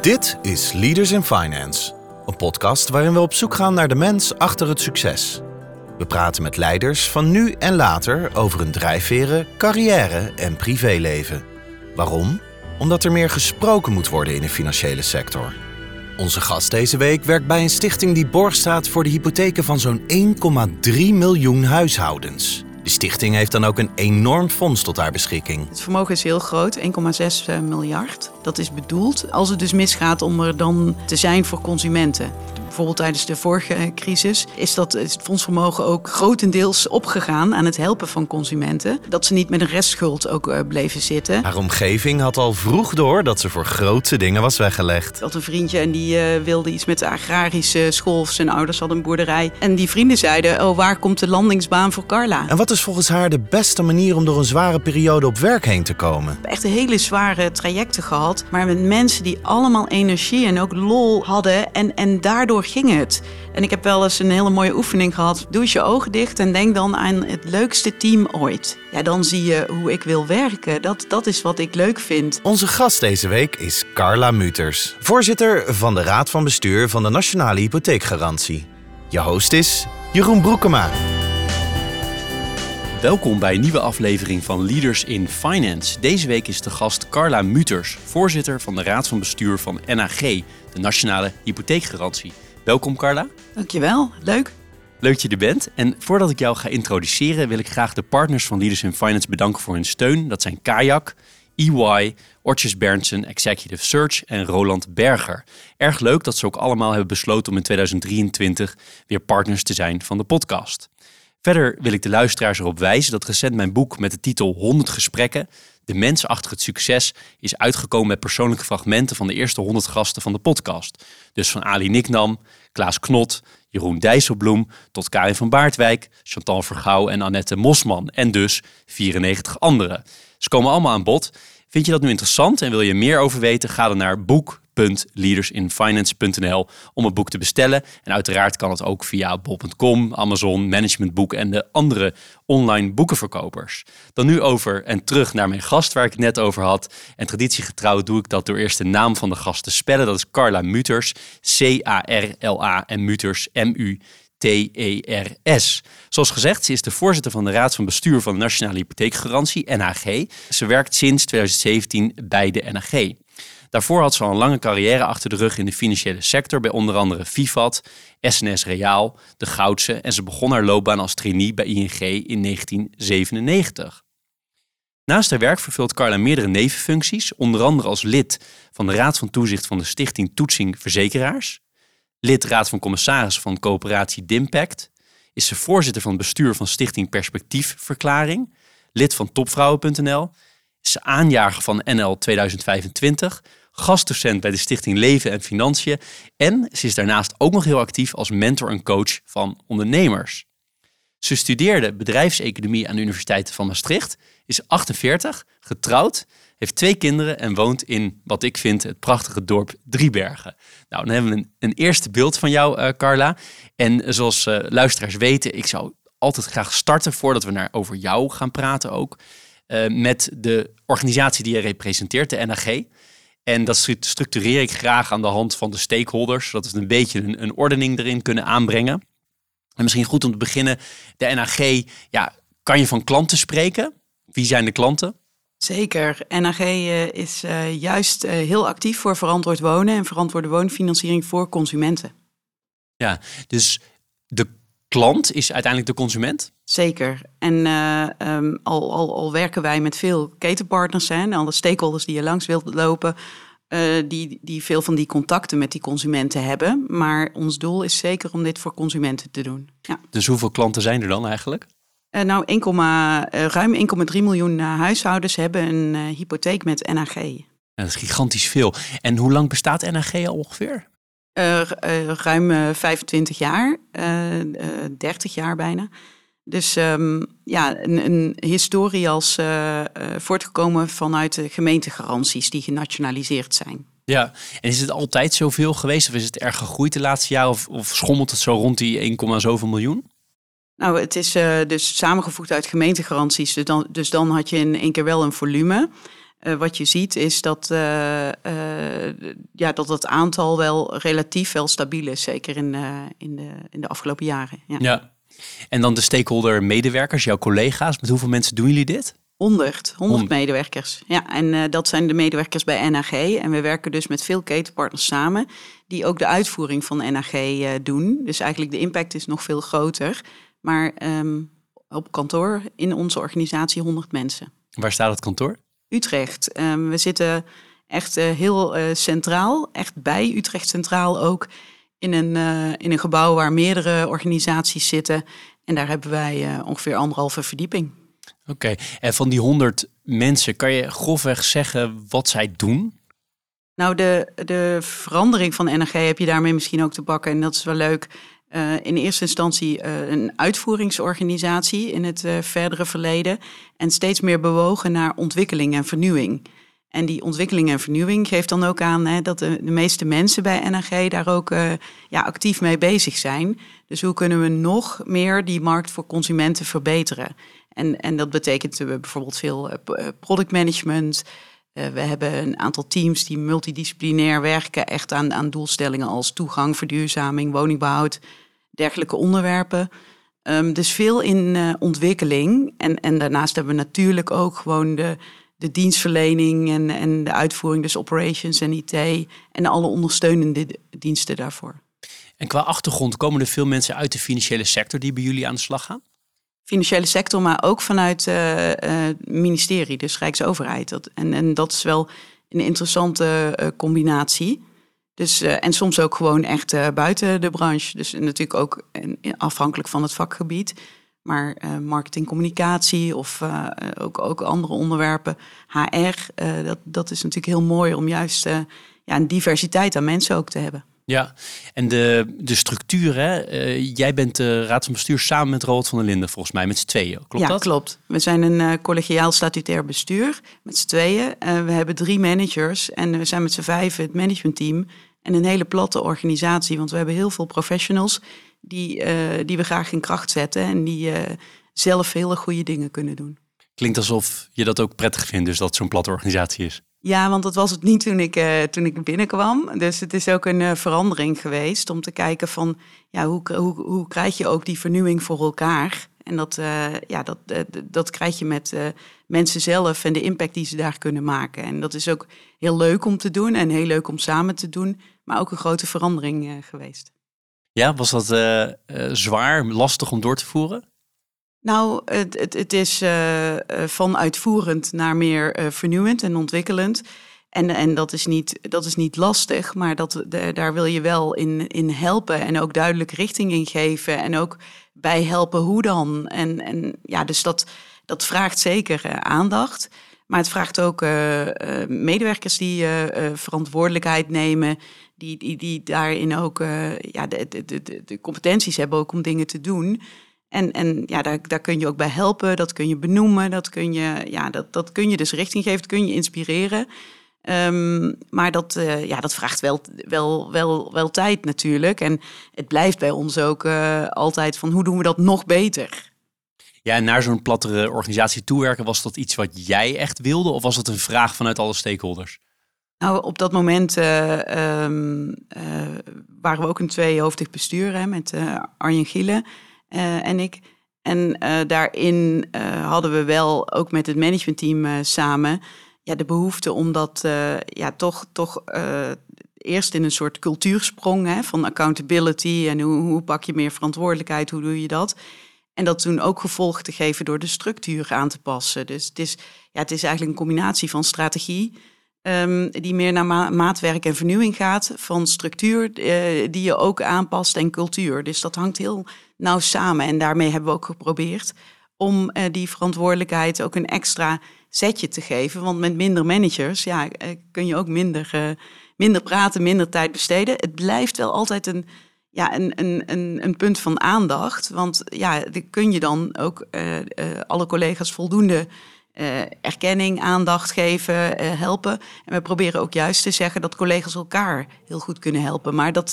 Dit is Leaders in Finance, een podcast waarin we op zoek gaan naar de mens achter het succes. We praten met leiders van nu en later over hun drijfveren, carrière en privéleven. Waarom? Omdat er meer gesproken moet worden in de financiële sector. Onze gast deze week werkt bij een stichting die borg staat voor de hypotheken van zo'n 1,3 miljoen huishoudens. De stichting heeft dan ook een enorm fonds tot haar beschikking. Het vermogen is heel groot, 1,6 miljard. Dat is bedoeld als het dus misgaat om er dan te zijn voor consumenten. Bijvoorbeeld tijdens de vorige crisis is dat het fondsvermogen ook grotendeels opgegaan aan het helpen van consumenten. Dat ze niet met een restschuld ook uh, bleven zitten. Haar omgeving had al vroeg door dat ze voor grootse dingen was weggelegd. Dat een vriendje en die uh, wilde iets met de agrarische school of zijn ouders hadden een boerderij. En die vrienden zeiden, oh waar komt de landingsbaan voor Carla? En wat is volgens haar de beste manier om door een zware periode op werk heen te komen? Echt hele zware trajecten gehad, maar met mensen die allemaal energie en ook lol hadden en, en daardoor ging het. En ik heb wel eens een hele mooie oefening gehad. Doe eens je ogen dicht en denk dan aan het leukste team ooit. Ja, dan zie je hoe ik wil werken. Dat, dat is wat ik leuk vind. Onze gast deze week is Carla Muters, voorzitter van de Raad van Bestuur van de Nationale Hypotheekgarantie. Je host is Jeroen Broekema. Welkom bij een nieuwe aflevering van Leaders in Finance. Deze week is de gast Carla Muters, voorzitter van de Raad van Bestuur van NAG, de Nationale Hypotheekgarantie. Welkom Carla. Dankjewel, leuk. Leuk dat je er bent. En voordat ik jou ga introduceren, wil ik graag de partners van Leaders in Finance bedanken voor hun steun. Dat zijn Kayak, EY, Ortjes Berndsen, Executive Search en Roland Berger. Erg leuk dat ze ook allemaal hebben besloten om in 2023 weer partners te zijn van de podcast. Verder wil ik de luisteraars erop wijzen dat recent mijn boek met de titel 100 gesprekken, de mens achter het succes, is uitgekomen met persoonlijke fragmenten van de eerste 100 gasten van de podcast. Dus van Ali Niknam, Klaas Knot, Jeroen Dijsselbloem tot Karin van Baardwijk, Chantal Vergouw en Annette Mosman. En dus 94 anderen. Ze komen allemaal aan bod. Vind je dat nu interessant en wil je meer over weten? Ga dan naar boek www.leadersinfinance.nl om het boek te bestellen. En uiteraard kan het ook via bol.com, Amazon, Managementboek en de andere online boekenverkopers. Dan nu over en terug naar mijn gast waar ik het net over had. En traditiegetrouw doe ik dat door eerst de naam van de gast te spellen. Dat is Carla Muters, C-A-R-L-A en Muters, M-U. T-E-R-S. Zoals gezegd, ze is de voorzitter van de Raad van Bestuur van de Nationale Hypotheekgarantie, NHG. Ze werkt sinds 2017 bij de NHG. Daarvoor had ze al een lange carrière achter de rug in de financiële sector bij onder andere Vivat, SNS Reaal, De Goudse en ze begon haar loopbaan als trainee bij ING in 1997. Naast haar werk vervult Carla meerdere nevenfuncties, onder andere als lid van de Raad van Toezicht van de Stichting Toetsing Verzekeraars, lid Raad van Commissaris van Coöperatie Dimpact, is ze voorzitter van het bestuur van Stichting Perspectiefverklaring, lid van topvrouwen.nl, is ze aanjager van NL 2025, gastdocent bij de Stichting Leven en Financiën en ze is daarnaast ook nog heel actief als mentor en coach van ondernemers. Ze studeerde bedrijfseconomie aan de Universiteit van Maastricht, is 48, getrouwd, heeft twee kinderen en woont in wat ik vind het prachtige dorp Driebergen. Nou, dan hebben we een, een eerste beeld van jou, uh, Carla. En zoals uh, luisteraars weten, ik zou altijd graag starten voordat we naar over jou gaan praten ook. Uh, met de organisatie die je representeert, de NAG. En dat structureer ik graag aan de hand van de stakeholders, zodat we een beetje een, een ordening erin kunnen aanbrengen. En misschien goed om te beginnen, de NAG, ja, kan je van klanten spreken? Wie zijn de klanten? Zeker. NAG is uh, juist uh, heel actief voor verantwoord wonen en verantwoorde woonfinanciering voor consumenten. Ja, dus de klant is uiteindelijk de consument? Zeker. En uh, um, al, al, al, werken wij met veel ketenpartners en alle stakeholders die je langs wilt lopen, die, die veel van die contacten met die consumenten hebben. Maar ons doel is zeker om dit voor consumenten te doen. Ja. Dus hoeveel klanten zijn er dan eigenlijk? Uh, nou, 1, uh, ruim 1,3 miljoen huishoudens hebben een hypotheek met NAG. Dat is gigantisch veel. En hoe lang bestaat NAG al ongeveer? Ruim 25 jaar, 30 jaar bijna. Dus um, ja, een, een, historie als voortgekomen vanuit de gemeentegaranties die genationaliseerd zijn. Ja, en is het altijd zoveel geweest of is het erg gegroeid de laatste jaren of, of schommelt het zo rond die 1, zoveel miljoen? Nou, het is uh, dus samengevoegd uit gemeentegaranties. Dus dan, dus dan had je in één keer wel een volume. Uh, wat je ziet is dat, uh, ja, dat het aantal wel relatief wel stabiel is, zeker in, in, de, in de afgelopen jaren. Ja. ja. En dan de stakeholder medewerkers, jouw collega's. Met hoeveel mensen doen jullie dit? 100, 100 medewerkers. Ja, en dat zijn de medewerkers bij NAG. En we werken dus met veel ketenpartners samen, die ook de uitvoering van NAG doen. Dus eigenlijk de impact is nog veel groter. Maar um, op kantoor in onze organisatie 100 mensen. Waar staat het kantoor? Utrecht. Um, we zitten echt uh, heel centraal, echt bij Utrecht Centraal ook. In een, in een gebouw waar meerdere organisaties zitten. En daar hebben wij ongeveer anderhalve verdieping. Oké, en van die 100 mensen, kan je grofweg zeggen wat zij doen? Nou, de, de verandering van NRG heb je daarmee misschien ook te bakken. En dat is wel leuk. Uh, in eerste instantie uh, een uitvoeringsorganisatie in het uh, verdere verleden. En steeds meer bewogen naar ontwikkeling en vernieuwing. En die ontwikkeling en vernieuwing geeft dan ook aan hè, dat de, de, meeste mensen bij NRG daar ook ja, actief mee bezig zijn. Dus hoe kunnen we nog meer die markt voor consumenten verbeteren? En, en dat betekent bijvoorbeeld veel productmanagement. Uh, we hebben een aantal teams die multidisciplinair werken, echt aan, aan doelstellingen als toegang, verduurzaming, woningbehoud, dergelijke onderwerpen. Um, dus veel in ontwikkeling. En, en daarnaast hebben we natuurlijk ook gewoon de, de dienstverlening en, en de uitvoering, dus operations en IT en alle ondersteunende diensten daarvoor. En qua achtergrond komen er veel mensen uit de financiële sector die bij jullie aan de slag gaan? Financiële sector, maar ook vanuit het uh, uh, ministerie, dus Rijksoverheid. Dat, en, en dat is wel een interessante uh, combinatie. Dus, en soms ook gewoon echt buiten de branche. Dus natuurlijk ook afhankelijk van het vakgebied. Maar marketing, communicatie of ook, ook andere onderwerpen, HR, dat, dat is natuurlijk heel mooi om juist ja, een diversiteit aan mensen ook te hebben. Ja, en de, de structuur, hè? Uh, jij bent de raad van bestuur samen met Robert van der Linden, volgens mij, met z'n tweeën. Klopt ja, dat? klopt. We zijn een uh, collegiaal statutair bestuur met z'n tweeën. Uh, we hebben drie managers en we zijn met z'n vijven het managementteam. En een hele platte organisatie, want we hebben heel veel professionals die, die we graag in kracht zetten en die zelf hele goede dingen kunnen doen. Klinkt alsof je dat ook prettig vindt, dus dat zo'n platte organisatie is. Ja, want dat was het niet toen ik, uh, toen ik binnenkwam. Dus het is ook een uh, verandering geweest om te kijken van ja, hoe, hoe, hoe krijg je ook die vernieuwing voor elkaar? En dat, uh, ja, dat, dat krijg je met mensen zelf en de impact die ze daar kunnen maken. En dat is ook heel leuk om te doen en heel leuk om samen te doen, maar ook een grote verandering geweest. Ja, was dat zwaar, lastig om door te voeren? Nou, het, het, het is uh, van uitvoerend naar meer uh, vernieuwend en ontwikkelend. En, en dat, is niet, dat is niet lastig, maar dat, daar wil je wel in, in helpen en ook duidelijk richting in geven. En ook bij helpen hoe dan. En, en ja, dus dat, dat vraagt zeker aandacht. Maar het vraagt ook medewerkers die verantwoordelijkheid nemen. Die, die, die daarin ook ja, de, de, de, competenties hebben om dingen te doen. En, en ja, daar, daar kun je ook bij helpen, dat kun je benoemen, dat kun je, ja, dat, dat kun je dus richting geven, dat kun je inspireren. Um, maar dat, uh, ja, dat vraagt wel, wel, wel, wel tijd natuurlijk. En het blijft bij ons ook uh, altijd van hoe doen we dat nog beter? Ja, en naar zo'n plattere organisatie toewerken, was dat iets wat jij echt wilde? Of was dat een vraag vanuit alle stakeholders? Nou, op dat moment uh, um, waren we ook een tweehoofdig bestuur hè, met Arjen Gielen. Eh, en ik. En uh, daarin uh, hadden we wel ook met het managementteam samen ja, de behoefte om dat ja, toch, toch eerst in een soort cultuursprong hè, van accountability en hoe, hoe pak je meer verantwoordelijkheid, hoe doe je dat? En dat toen ook gevolg te geven door de structuur aan te passen. Dus het is, ja, het is eigenlijk een combinatie van strategie, um, die meer naar ma maatwerk en vernieuwing gaat, van structuur die je ook aanpast en cultuur. Dus dat hangt heel nauw samen. En daarmee hebben we ook geprobeerd om uh, die verantwoordelijkheid ook een extra zetje te geven. Want met minder managers ja, uh, kun je ook minder, minder praten, minder tijd besteden. Het blijft wel altijd een, ja, een, een, een, punt van aandacht. Want ja, kun je dan ook alle collega's voldoende erkenning, aandacht geven, helpen. En we proberen ook juist te zeggen dat collega's elkaar heel goed kunnen helpen. Maar dat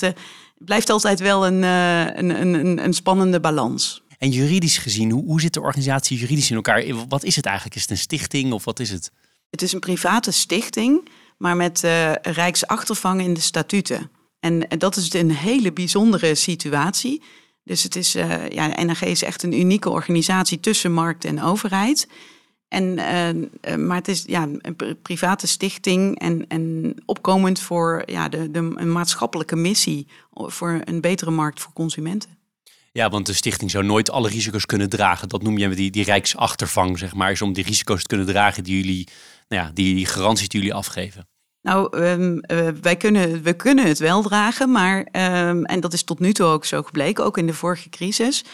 uh, blijft altijd wel een, een, een, een spannende balans. En juridisch gezien, hoe, hoe zit de organisatie juridisch in elkaar? Wat is het eigenlijk? Is het een stichting of wat is het? Het is een private stichting, maar met uh, rijksachtervang in de statuten. En dat is een hele bijzondere situatie. Dus het is, uh, ja, NRG is echt een unieke organisatie tussen markt en overheid. En, uh, maar het is ja, een private stichting en, en opkomend voor ja, de, de, een maatschappelijke missie voor een betere markt voor consumenten. Ja, want de stichting zou nooit alle risico's kunnen dragen. Dat noem je die, die rijksachtervang, zeg maar, is om die risico's te kunnen dragen die jullie, nou ja, die, die garanties die jullie afgeven. Nou, um, uh, wij kunnen, we kunnen het wel dragen, maar, um, en dat is tot nu toe ook zo gebleken, ook in de vorige crisis.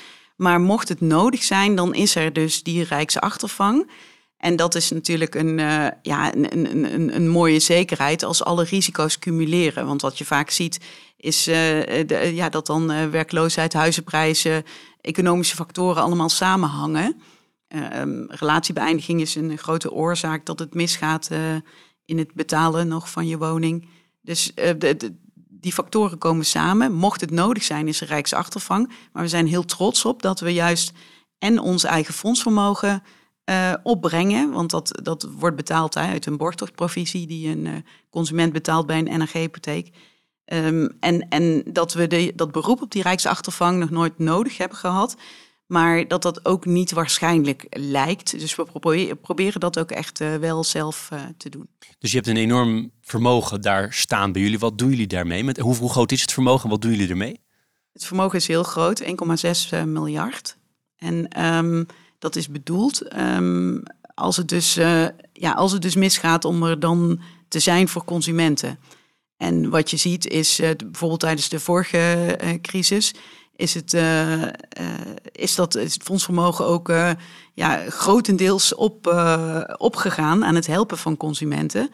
Maar mocht het nodig zijn, dan is er dus die rijksachtervang. En dat is natuurlijk een, uh, ja, een, een, een, een, mooie zekerheid als alle risico's cumuleren. Want wat je vaak ziet, is de, ja, dat dan uh, werkloosheid, huizenprijzen, economische factoren allemaal samenhangen. Um, relatiebeëindiging is een grote oorzaak dat het misgaat in het betalen nog van je woning. Dus de, de, die factoren komen samen. Mocht het nodig zijn, is er rijksachtervang. Maar we zijn heel trots op dat we juist en ons eigen fondsvermogen uh, opbrengen. Want dat, dat wordt betaald uit een borgtochtprovisie die een uh, consument betaalt bij een NRG-hypotheek. Um, en, en dat we de, dat beroep op die rijksachtervang nog nooit nodig hebben gehad. Maar dat dat ook niet waarschijnlijk lijkt. Dus we proberen, dat ook echt uh, wel zelf te doen. Dus je hebt een enorm vermogen daar staan bij jullie. Wat doen jullie daarmee? Met, hoe, hoe groot is het vermogen? Wat doen jullie ermee? Het vermogen is heel groot, 1,6 miljard. En um, dat is bedoeld. Um, als, het dus, uh, ja, als het dus misgaat om er dan te zijn voor consumenten. En wat je ziet is uh, bijvoorbeeld tijdens de vorige uh, crisis. Is, het, is dat het fondsvermogen ook ja, grotendeels op, opgegaan aan het helpen van consumenten.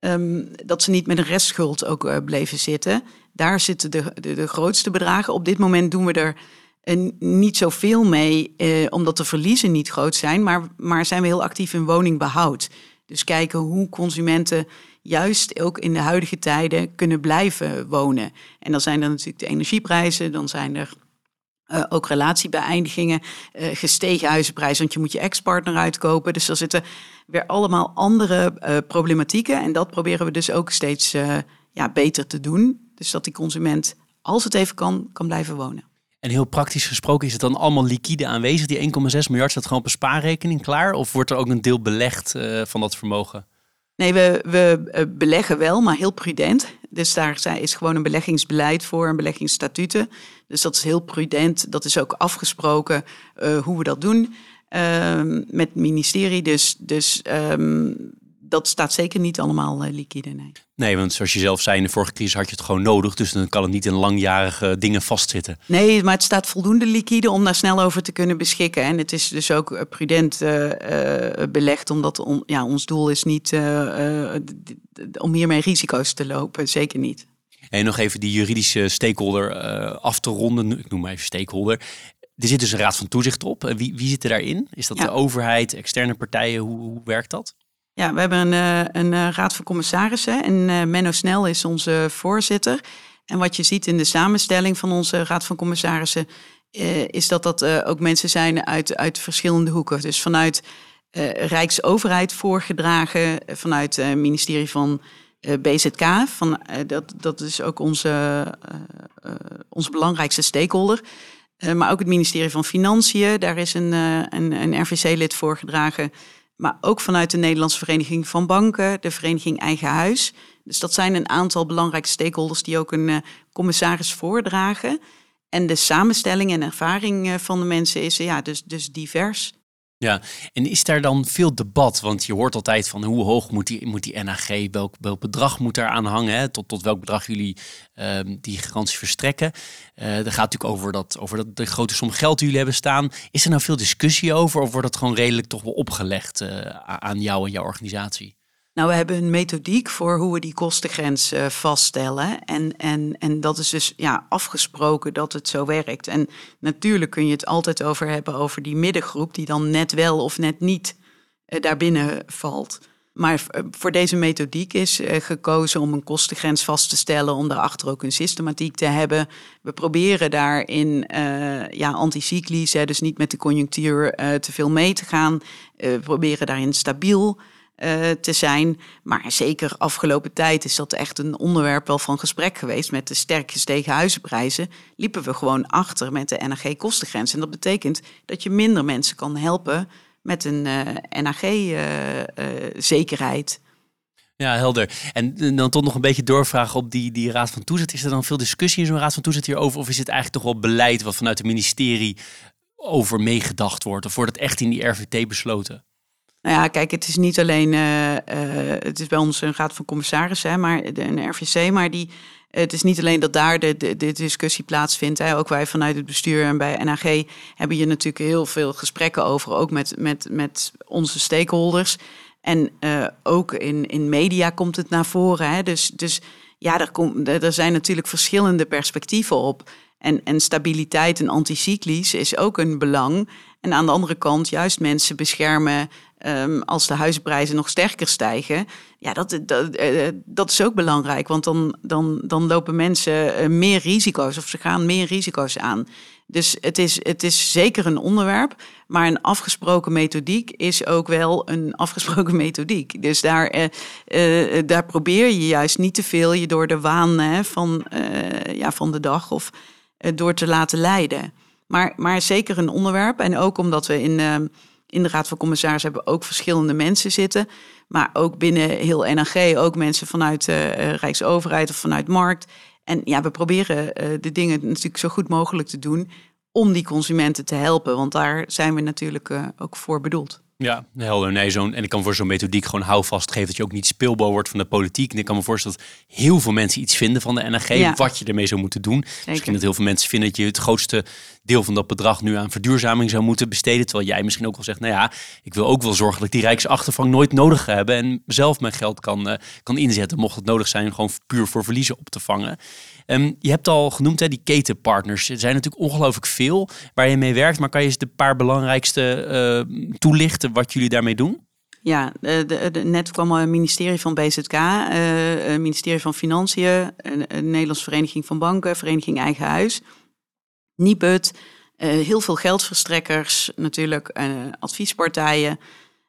Um, dat ze niet met een restschuld ook bleven zitten. Daar zitten de, de, grootste bedragen. Op dit moment doen we er niet zoveel mee, eh, omdat de verliezen niet groot zijn, maar, maar zijn we heel actief in woningbehoud. Dus kijken hoe consumenten juist ook in de huidige tijden kunnen blijven wonen. En dan zijn er natuurlijk de energieprijzen, dan zijn er uh, ook relatiebeëindigingen, uh, gestegen huizenprijzen, want je moet je ex-partner uitkopen. Dus er zitten weer allemaal andere uh, problematieken. En dat proberen we dus ook steeds ja, beter te doen. Dus dat die consument, als het even kan, kan blijven wonen. En heel praktisch gesproken is het dan allemaal liquide aanwezig. Die 1,6 miljard staat gewoon op spaarrekening klaar? Of wordt er ook een deel belegd van dat vermogen? Nee, we, we uh, beleggen wel, maar heel prudent. Dus daar is gewoon een beleggingsbeleid voor, een beleggingsstatuten. Dus dat is heel prudent. Dat is ook afgesproken uh, hoe we dat doen ehm, met het ministerie. Dus, dus um, dat staat zeker niet allemaal uh, liquide. Nee. nee, want zoals je zelf zei, in de vorige crisis had je het gewoon nodig. Dus dan kan het niet in langjarige dingen vastzitten. Nee, maar het staat voldoende liquide om daar snel over te kunnen beschikken. En het is dus ook eh, prudent uh, uh, belegd, omdat on, ja, ons doel is niet om hiermee risico's te lopen. Zeker niet. En nog even die juridische stakeholder af te ronden. Ik noem maar even stakeholder. Er zit dus een raad van toezicht op. Wie, wie zit er daarin? Is dat de overheid, externe partijen? Hoe, hoe werkt dat? Ja, we hebben een, eh, een eh, raad van commissarissen en uh, Menno Snel is onze voorzitter. En wat je ziet in de samenstelling van onze raad van commissarissen is dat dat ook mensen zijn uit, uit verschillende hoeken. Dus vanuit Rijksoverheid voorgedragen, vanuit het ministerie van BZK. Van, dat, dat is ook onze, onze belangrijkste stakeholder. maar ook het ministerie van Financiën, daar is een, een, een RVC-lid voorgedragen maar ook vanuit de Nederlandse Vereniging van Banken, de Vereniging Eigen Huis. Dus dat zijn een aantal belangrijke stakeholders die ook een uh, commissaris voordragen. En de samenstelling en ervaring uh, van de mensen is ja, dus, dus divers. Ja, en is daar dan veel debat? Want je hoort altijd van hoe hoog moet die, moet die NAG, welk, welk bedrag moet daar aan hangen, hè? Tot, tot welk bedrag jullie uh, die garantie verstrekken. Uh, dat gaat natuurlijk over, dat, over dat, de grote som geld die jullie hebben staan. Is er nou veel discussie over of wordt dat gewoon redelijk toch wel opgelegd uh, aan jou en jouw organisatie? Nou, we hebben een methodiek voor hoe we die kostengrens uh, vaststellen. En, en, en dat is dus ja, afgesproken dat het zo werkt. En natuurlijk kun je het altijd over hebben over die middengroep, die dan net wel of net niet uh, daarbinnen valt. Maar uh, voor deze methodiek is gekozen om een kostengrens vast te stellen, om daarachter ook een systematiek te hebben. We proberen daarin ja, anticyclisch, dus niet met de conjunctuur te veel mee te gaan. we proberen daarin stabiel eh, te zijn. Maar zeker afgelopen tijd is dat echt een onderwerp wel van gesprek geweest. Met de sterk gestegen huizenprijzen liepen we gewoon achter met de NAG-kostengrens. En dat betekent dat je minder mensen kan helpen met een uh, NAG-zekerheid. Ja, helder. En dan toch nog een beetje doorvragen op die, die Raad van Toezicht. Is er dan veel discussie in zo'n Raad van Toezicht hierover? Of is het eigenlijk toch wel beleid wat vanuit het ministerie over meegedacht wordt? Of wordt het echt in die RVT besloten? Nou ja, kijk, het is niet alleen, uh, uh, het is bij ons een raad van commissarissen, maar de, een RVC, maar die, het is niet alleen dat daar de, de, discussie plaatsvindt. Ook wij vanuit het bestuur en bij NAG hebben je natuurlijk heel veel gesprekken over, ook met, met, met onze stakeholders. En uh, ook in, in media komt het naar voren. Hè. Dus, dus ja, er, komt, er zijn natuurlijk verschillende perspectieven op. En, en stabiliteit en anticyclisch is ook een belang. En aan de andere kant juist mensen beschermen um, als de huizenprijzen nog sterker stijgen. Ja, dat, dat, uh, dat is ook belangrijk, want dan, dan, dan lopen mensen uh, meer risico's of ze gaan meer risico's aan. Dus het is, het is zeker een onderwerp, maar een afgesproken methodiek is ook wel een afgesproken methodiek. Dus daar, daar probeer je juist niet te veel je door de waan hè, van, ja, van de dag of door te laten leiden. Maar, maar zeker een onderwerp. En ook omdat we in, in de Raad van Commissarissen hebben ook verschillende mensen zitten. Maar ook binnen heel NAG, ook mensen vanuit de Rijksoverheid of vanuit Markt. En ja, we proberen de dingen natuurlijk zo goed mogelijk te doen om die consumenten te helpen. Want daar zijn we natuurlijk ook voor bedoeld. Ja, helder. Nee, zo'n, en ik kan voor zo'n methodiek gewoon houvast geven dat je ook niet speelbal wordt van de politiek. En ik kan me voorstellen dat heel veel mensen iets vinden van de NRG, wat je ermee zou moeten doen. Zeker. Misschien dat heel veel mensen vinden dat je het grootste deel van dat bedrag nu aan verduurzaming zou moeten besteden. Terwijl jij misschien ook wel zegt, nou ja, ik wil ook wel zorgen dat ik die rijksachtervang nooit nodig heb en zelf mijn geld kan, uh, kan inzetten, mocht het nodig zijn, gewoon puur voor verliezen op te vangen. Um, je hebt al genoemd, hè, die ketenpartners. Er zijn natuurlijk ongelooflijk veel waar je mee werkt. Maar kan je eens de paar belangrijkste uh, toelichten wat jullie daarmee doen? Ja, de, de, net kwam het ministerie van BZK, uh, ministerie van Financiën, een Nederlandse Vereniging van Banken, Vereniging Eigen Huis, Nibud, uh, heel veel geldverstrekkers, natuurlijk adviespartijen.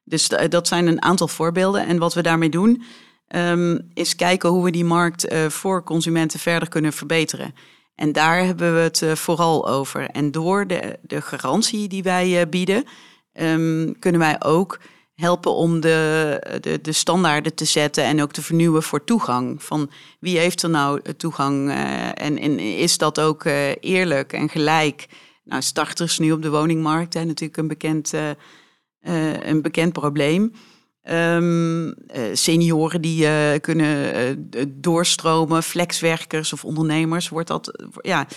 Dus dat zijn een aantal voorbeelden. En wat we daarmee doen, um, is kijken hoe we die markt uh, voor consumenten verder kunnen verbeteren. En daar hebben we het uh, vooral over. En door de, de garantie die wij uh, bieden, um, kunnen wij ook helpen om de, de, de standaarden te zetten en ook te vernieuwen voor toegang. Van wie heeft er nou toegang en, is dat ook eerlijk en gelijk? Nou, starters nu op de woningmarkt, hè, natuurlijk een bekend, een bekend probleem. Um, senioren die uh, kunnen uh, doorstromen, flexwerkers of ondernemers, wordt dat ja,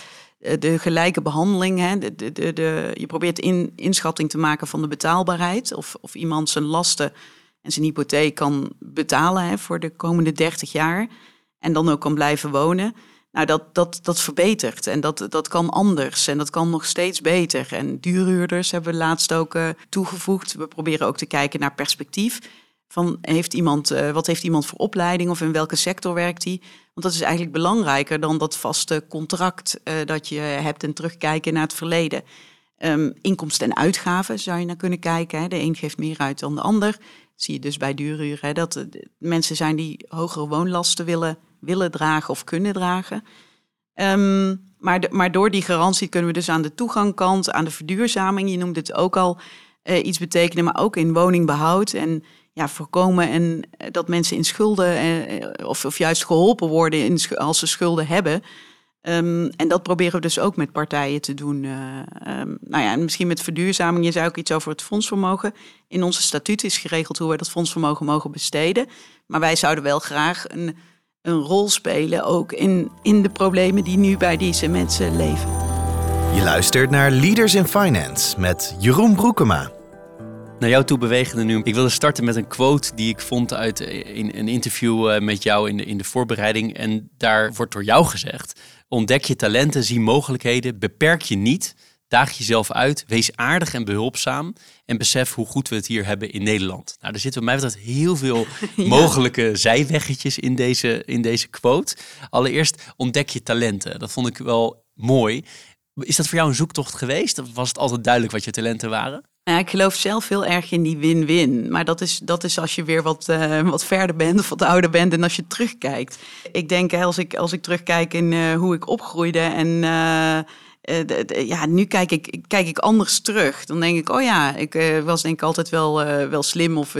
de gelijke behandeling. Hè, de, de, de, je probeert in, inschatting te maken van de betaalbaarheid. Of, of iemand zijn lasten en zijn hypotheek kan betalen hè, voor de komende 30 jaar. En dan ook kan blijven wonen. Nou, dat, dat, dat verbetert en dat, dat kan anders en dat kan nog steeds beter. En duurhuurders hebben we laatst ook uh, toegevoegd. We proberen ook te kijken naar perspectief. Van heeft iemand, uh, wat heeft iemand voor opleiding of in welke sector werkt hij? Want dat is eigenlijk belangrijker dan dat vaste contract uh, dat je hebt en terugkijken naar het verleden. Um, inkomsten en uitgaven zou je naar kunnen kijken. Hè. De een geeft meer uit dan de ander. Zie je dus bij duurhuur. Hè, dat mensen zijn die hogere woonlasten willen willen dragen of kunnen dragen. Um, maar, maar door die garantie kunnen we dus aan de toegangkant, aan de verduurzaming, je noemde het ook al, uh, iets betekenen, maar ook in woningbehoud en ja, voorkomen en eh, dat mensen in schulden uh, of, of juist geholpen worden in, als ze schulden hebben. Um, en dat proberen we dus ook met partijen te doen. Uh, nou ja, en misschien met verduurzaming. Je zei ook iets over het fondsvermogen. In onze statuut is geregeld hoe we dat fondsvermogen mogen besteden. Maar wij zouden wel graag een een rol spelen ook in, in de problemen die nu bij deze mensen leven. Je luistert naar Leaders in Finance met Jeroen Broekema. Naar jou toe bewegende nu. Ik wilde starten met een quote die ik vond uit in een interview eh, met jou in de, in de voorbereiding. En daar wordt door jou gezegd: ontdek je talenten, zie mogelijkheden, beperk je niet. Daag jezelf uit, wees aardig en behulpzaam en besef hoe goed we het hier hebben in Nederland. Nou, er zitten bij mij betreft heel veel mogelijke zijweggetjes in deze, in deze quote. Allereerst ontdek je talenten. Dat vond ik wel mooi. Is dat voor jou een zoektocht geweest? Of was het altijd duidelijk wat je talenten waren? Nou, ik geloof zelf heel erg in die win-win. Maar dat is, dat is als je weer wat, uh, wat verder bent of wat ouder bent en als je terugkijkt. Ik denk als ik, als ik terugkijk in uh, hoe ik opgroeide en uh, de, ja, nu kijk ik, kijk ik anders terug. Dan denk ik, oh ja, ik was denk ik altijd wel, wel slim. Of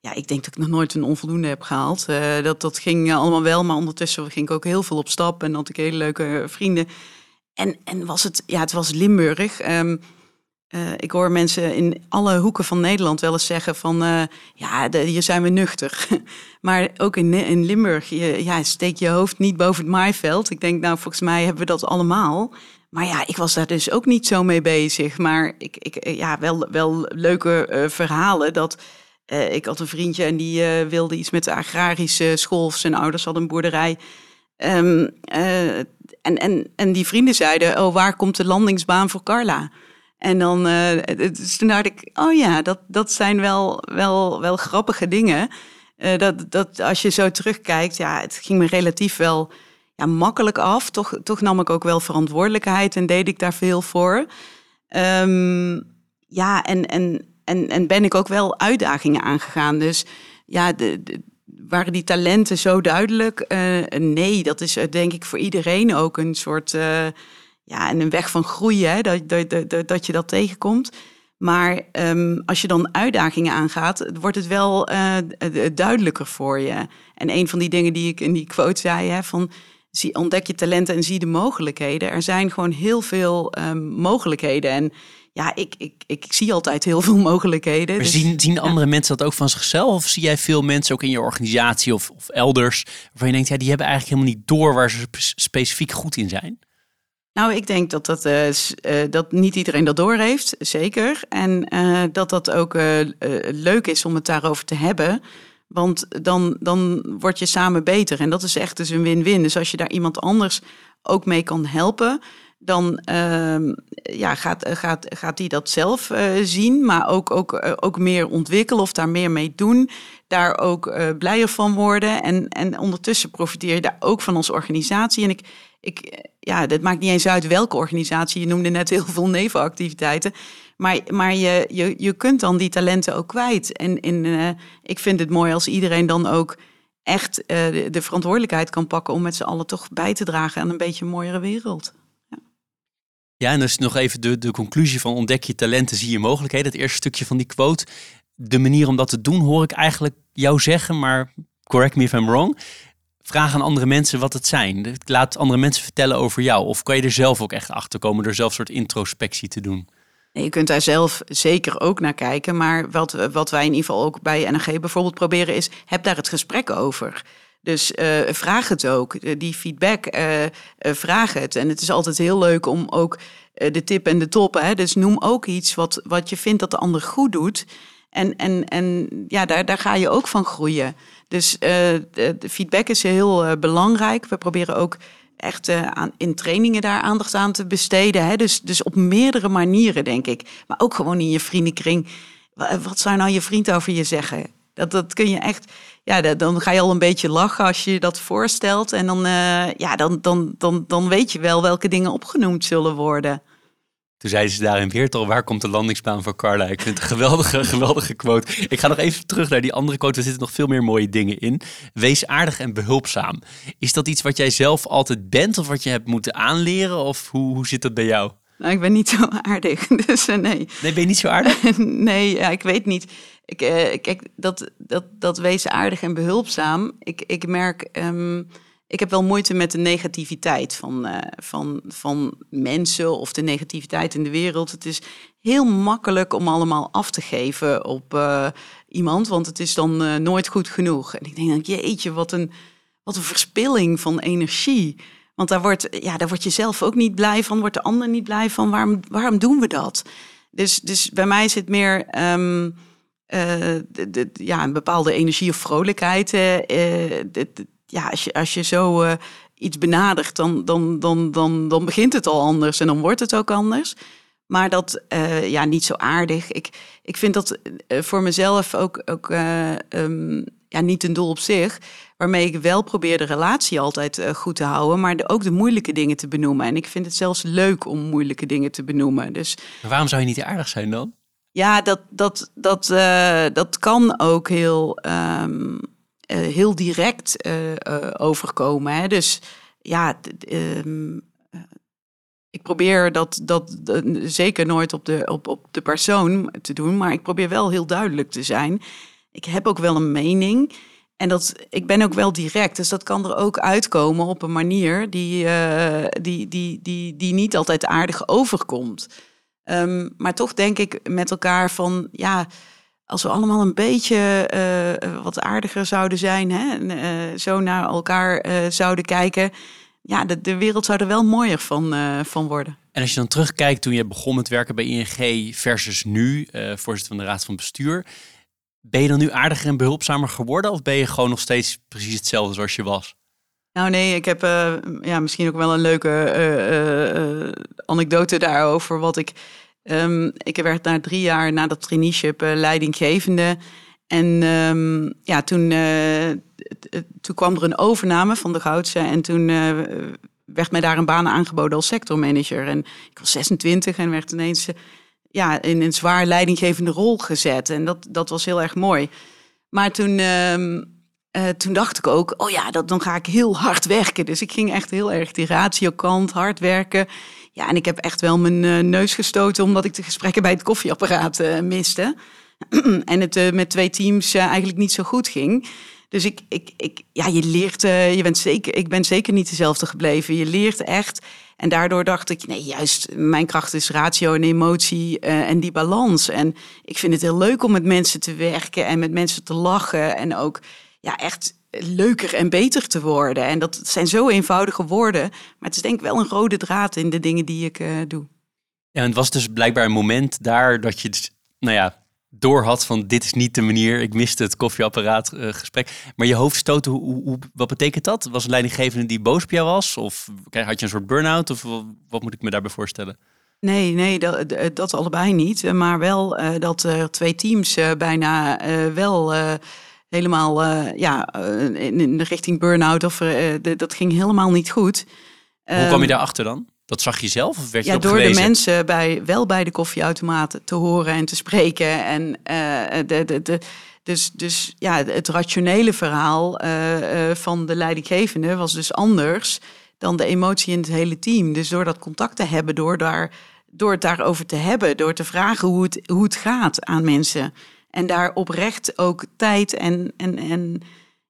ja, ik denk dat ik nog nooit een onvoldoende heb gehaald. dat, dat ging allemaal wel, maar ondertussen ging ik ook heel veel op stap en had ik hele leuke vrienden. En, en was het, ja, het was Limburg. Uh, ik hoor mensen in alle hoeken van Nederland wel eens zeggen van... Ja, hier zijn we nuchter. maar ook in, in Limburg, ja, steek je hoofd niet boven het maaiveld. Ik denk, nou, volgens mij hebben we dat allemaal. Maar ja, ik was daar dus ook niet zo mee bezig. Maar ik, ik, eh, ja, wel, wel leuke uh, verhalen dat... Uh, ik had een vriendje en die wilde iets met de agrarische school. Zijn ouders hadden een boerderij. Um, en, en, en die vrienden zeiden, oh, waar komt de landingsbaan voor Carla? En dan, dus toen dacht ik, oh ja, dat, dat zijn wel, wel, wel grappige dingen. Dat, dat als je zo terugkijkt, ja, het ging me relatief wel ja, makkelijk af. Toch, toch nam ik ook wel verantwoordelijkheid en deed ik daar veel voor. Um, ja, en, en, en, en ben ik ook wel uitdagingen aangegaan. Dus ja, de, waren die talenten zo duidelijk? Uh, nee, dat is denk ik voor iedereen ook een soort ja, en een weg van groeien, hè, dat, dat, dat, dat je dat tegenkomt. Maar um, als je dan uitdagingen aangaat, wordt het wel duidelijker voor je. En een van die dingen die ik in die quote zei, hè, van zie, ontdek je talenten en zie de mogelijkheden. Er zijn gewoon heel veel um, mogelijkheden. En ja, ik, ik, ik, zie altijd heel veel mogelijkheden. Maar dus, zien, zien andere mensen dat ook van zichzelf? Of zie jij veel mensen ook in je organisatie of, of elders... waarvan je denkt, ja, die hebben eigenlijk helemaal niet door waar ze specifiek goed in zijn? Nou, ik denk dat, dat, uh, dat niet iedereen dat doorheeft, zeker. En uh, dat dat ook leuk is om het daarover te hebben. Want dan, dan word je samen beter. En dat is echt dus een win-win. Dus als je daar iemand anders ook mee kan helpen, dan ehm, ja, gaat, gaat, gaat die dat zelf zien, maar ook, ook, ook meer ontwikkelen of daar meer mee doen. Daar ook blijer van worden. En, en ondertussen profiteer je daar ook van als organisatie. En ik ik, ja, dat maakt niet eens uit welke organisatie. Je noemde net heel veel nevenactiviteiten. Maar, maar je, je, je kunt dan die talenten ook kwijt. En uh, ik vind het mooi als iedereen dan ook echt uh, de, de, verantwoordelijkheid kan pakken om met z'n allen toch bij te dragen aan een beetje een mooiere wereld. Ja, ja en dus nog even de, de conclusie van ontdek je talenten, zie je mogelijkheden. Het eerste stukje van die quote. De manier om dat te doen hoor ik eigenlijk jou zeggen, maar correct me if I'm wrong vraag aan andere mensen wat het zijn. Laat andere mensen vertellen over jou. Of kan je er zelf ook echt achter komen door zelf een soort introspectie te doen? Je kunt daar zelf zeker ook naar kijken. Maar wat, wat wij in ieder geval ook bij NRG bijvoorbeeld proberen is... heb daar het gesprek over. Dus uh, vraag het ook. Eh, die feedback, uh, vraag het. En het is altijd heel leuk om ook de tip en de top... Hè, dus noem ook iets wat, wat je vindt dat de ander goed doet... En, en, en ja, daar, daar ga je ook van groeien. Dus de, feedback is heel belangrijk. We proberen ook echt uh, aan, in trainingen daar aandacht aan te besteden. Hè? Dus, dus op meerdere manieren, denk ik. Maar ook gewoon in je vriendenkring. Wat zou nou je vriend over je zeggen? Dat, dat kun je echt. Ja, dan ga je al een beetje lachen als je dat voorstelt. En dan, ja, dan, dan, dan, dan weet je wel welke dingen opgenoemd zullen worden. Toen zeiden ze daar in Weertal, waar komt de landingsbaan voor Carla? Ik vind het een geweldige, geweldige quote. Ik ga nog even terug naar die andere quote. Er zitten nog veel meer mooie dingen in. Wees aardig en behulpzaam. Is dat iets wat jij zelf altijd bent of wat je hebt moeten aanleren? Of hoe, hoe zit dat bij jou? Nou, ik ben niet zo aardig, dus uh, nee. Nee, ben je niet zo aardig? nee, ja, ik weet niet. Ik, uh, kijk, dat, dat, dat wees aardig en behulpzaam. Ik, ik merk... Um, ik heb wel moeite met de negativiteit van, uh, van, van mensen of de negativiteit in de wereld. Het is heel makkelijk om allemaal af te geven op uh, iemand, want het is dan uh, nooit goed genoeg. En ik denk dan, jeetje, wat een, wat een verspilling van energie. Want daar, wordt, ja, daar word je zelf ook niet blij van, wordt de ander niet blij van. Waarom, waarom doen we dat? Dus, dus bij mij het meer... Um, de, ja, een bepaalde energie of vrolijkheid. Ja, als je, als je zo uh, iets benadert, dan, dan, dan, dan, dan begint het al anders en dan wordt het ook anders. Maar dat, uh, ja, niet zo aardig. Ik, ik vind dat uh, voor mezelf ook, ook um, ja, niet een doel op zich. Waarmee ik wel probeer de relatie altijd goed te houden, maar de, ook de moeilijke dingen te benoemen. En ik vind het zelfs leuk om moeilijke dingen te benoemen. Dus, maar waarom zou je niet aardig zijn dan? Ja, dat, dat, dat, dat kan ook heel, um, uh, heel direct uh, overkomen. Hè? Dus ja, um, ik probeer dat, dat, zeker nooit op de, op, op de persoon te doen, maar ik probeer wel heel duidelijk te zijn. Ik heb ook wel een mening. En dat, ik ben ook wel direct, dus dat kan er ook uitkomen op een manier die, die, die, die, die niet altijd aardig overkomt. Um, maar toch denk ik met elkaar van, ja, als we allemaal een beetje uh, wat aardiger zouden zijn, hè, uh, zo naar elkaar zouden kijken, ja, de, de wereld zou er wel mooier van, van worden. En als je dan terugkijkt toen je begon met werken bij ING versus nu, voorzitter van de Raad van Bestuur, ben je dan nu aardiger en behulpzamer geworden of ben je gewoon nog steeds precies hetzelfde zoals je was? Nou nee, ik heb ja, misschien ook wel een leuke anekdote daarover. Wat ik, um, ik werd na drie jaar na dat traineeship leidinggevende. En um, ja, toen, toen kwam er een overname van de Goudse. En toen werd mij daar een baan aangeboden als sectormanager. En ik was 26 en werd ineens ja, in een zwaar leidinggevende rol gezet. En dat, dat was heel erg mooi. Maar toen, uh, toen dacht ik ook, oh ja, dat, dan ga ik heel hard werken. Dus ik ging echt heel erg die ratiokant, hard werken. Ja, en ik heb echt wel mijn uh, neus gestoten omdat ik de gesprekken bij het koffieapparaat uh, miste. en het met twee teams eigenlijk niet zo goed ging. Dus ik, ik, ik, ja, je leert, je bent zeker, ik ben zeker niet dezelfde gebleven. Je leert echt en daardoor dacht ik, nee, juist mijn kracht is ratio en emotie en die balans. En ik vind het heel leuk om met mensen te werken en met mensen te lachen. En ook ja, echt leuker en beter te worden. En dat zijn zo eenvoudige woorden. Maar het is denk ik wel een rode draad in de dingen die ik uh, doe. Ja, en het was dus blijkbaar een moment daar dat je, nou ja, door had van dit is niet de manier. Ik miste het koffieapparaat uh, gesprek. Maar je hoofd stoten, hoe, hoe, wat betekent dat? Was een leidinggevende die boos op jou was? Of had je een soort burn-out? Of wat moet ik me daarbij voorstellen? Nee, nee, dat, dat allebei niet. Maar wel uh, dat er twee teams bijna wel helemaal ja, in, de richting burn-out. Of dat ging helemaal niet goed. Hoe kwam je ehm, daarachter dan? Dat zag je zelf of werd je ja, door de mensen bij, wel bij de koffieautomaten te horen en te spreken. En de, de, de, dus, dus ja, het rationele verhaal van de leidinggevende was dus anders dan de emotie in het hele team. Dus door dat contact te hebben, door, daar, door het daarover te hebben, door te vragen hoe het, hoe het gaat aan mensen. En daar oprecht ook tijd en, en, en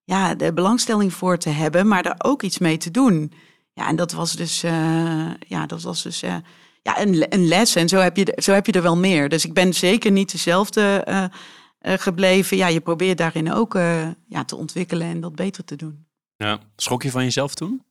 ja, de belangstelling voor te hebben, maar daar ook iets mee te doen. Ja, en dat was dus, uh, ja, dat was dus uh, ja, een, een les. En zo heb, je, zo heb je er wel meer. Dus ik ben zeker niet dezelfde uh, gebleven. Ja, je probeert daarin ook ja, te ontwikkelen en dat beter te doen. Ja, schrok je van jezelf toen?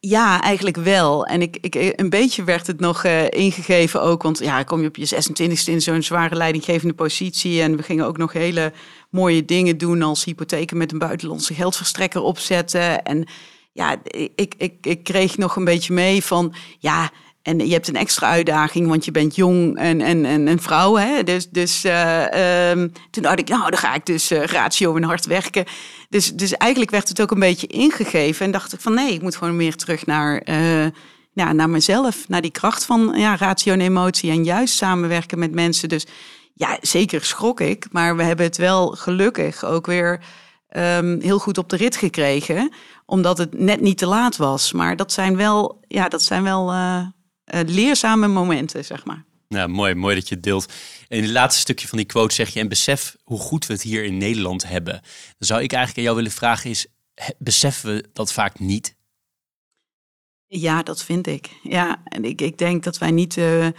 Ja, eigenlijk wel. En ik, ik, een beetje werd het nog ingegeven ook. Want ja, kom je op je 26e in zo'n zware leidinggevende positie. En we gingen ook nog hele mooie dingen doen als hypotheken met een buitenlandse geldverstrekker opzetten. En ja, ik, ik, ik kreeg nog een beetje mee van ja. En je hebt een extra uitdaging, want je bent jong en, en, en een vrouw. Hè? Dus, dus uh, um, toen dacht ik, nou, dan ga ik dus uh, ratio en hard werken. Dus, dus eigenlijk werd het ook een beetje ingegeven. En dacht ik van nee, ik moet gewoon meer terug naar, uh, ja, naar mezelf. Naar die kracht van ja, ratio en emotie. En juist samenwerken met mensen. Dus ja, zeker schrok ik. Maar we hebben het wel gelukkig ook weer um, heel goed op de rit gekregen. Omdat het net niet te laat was. Maar dat zijn wel, ja, dat zijn wel leerzame momenten, zeg maar. Ja, mooi, mooi dat je het deelt. In het laatste stukje van die quote zeg je... en besef hoe goed we het hier in Nederland hebben. Dan zou ik eigenlijk aan jou willen vragen is... beseffen we dat vaak niet? Ja, dat vind ik. Ja, en ik, ik denk dat wij niet... Uh, uh,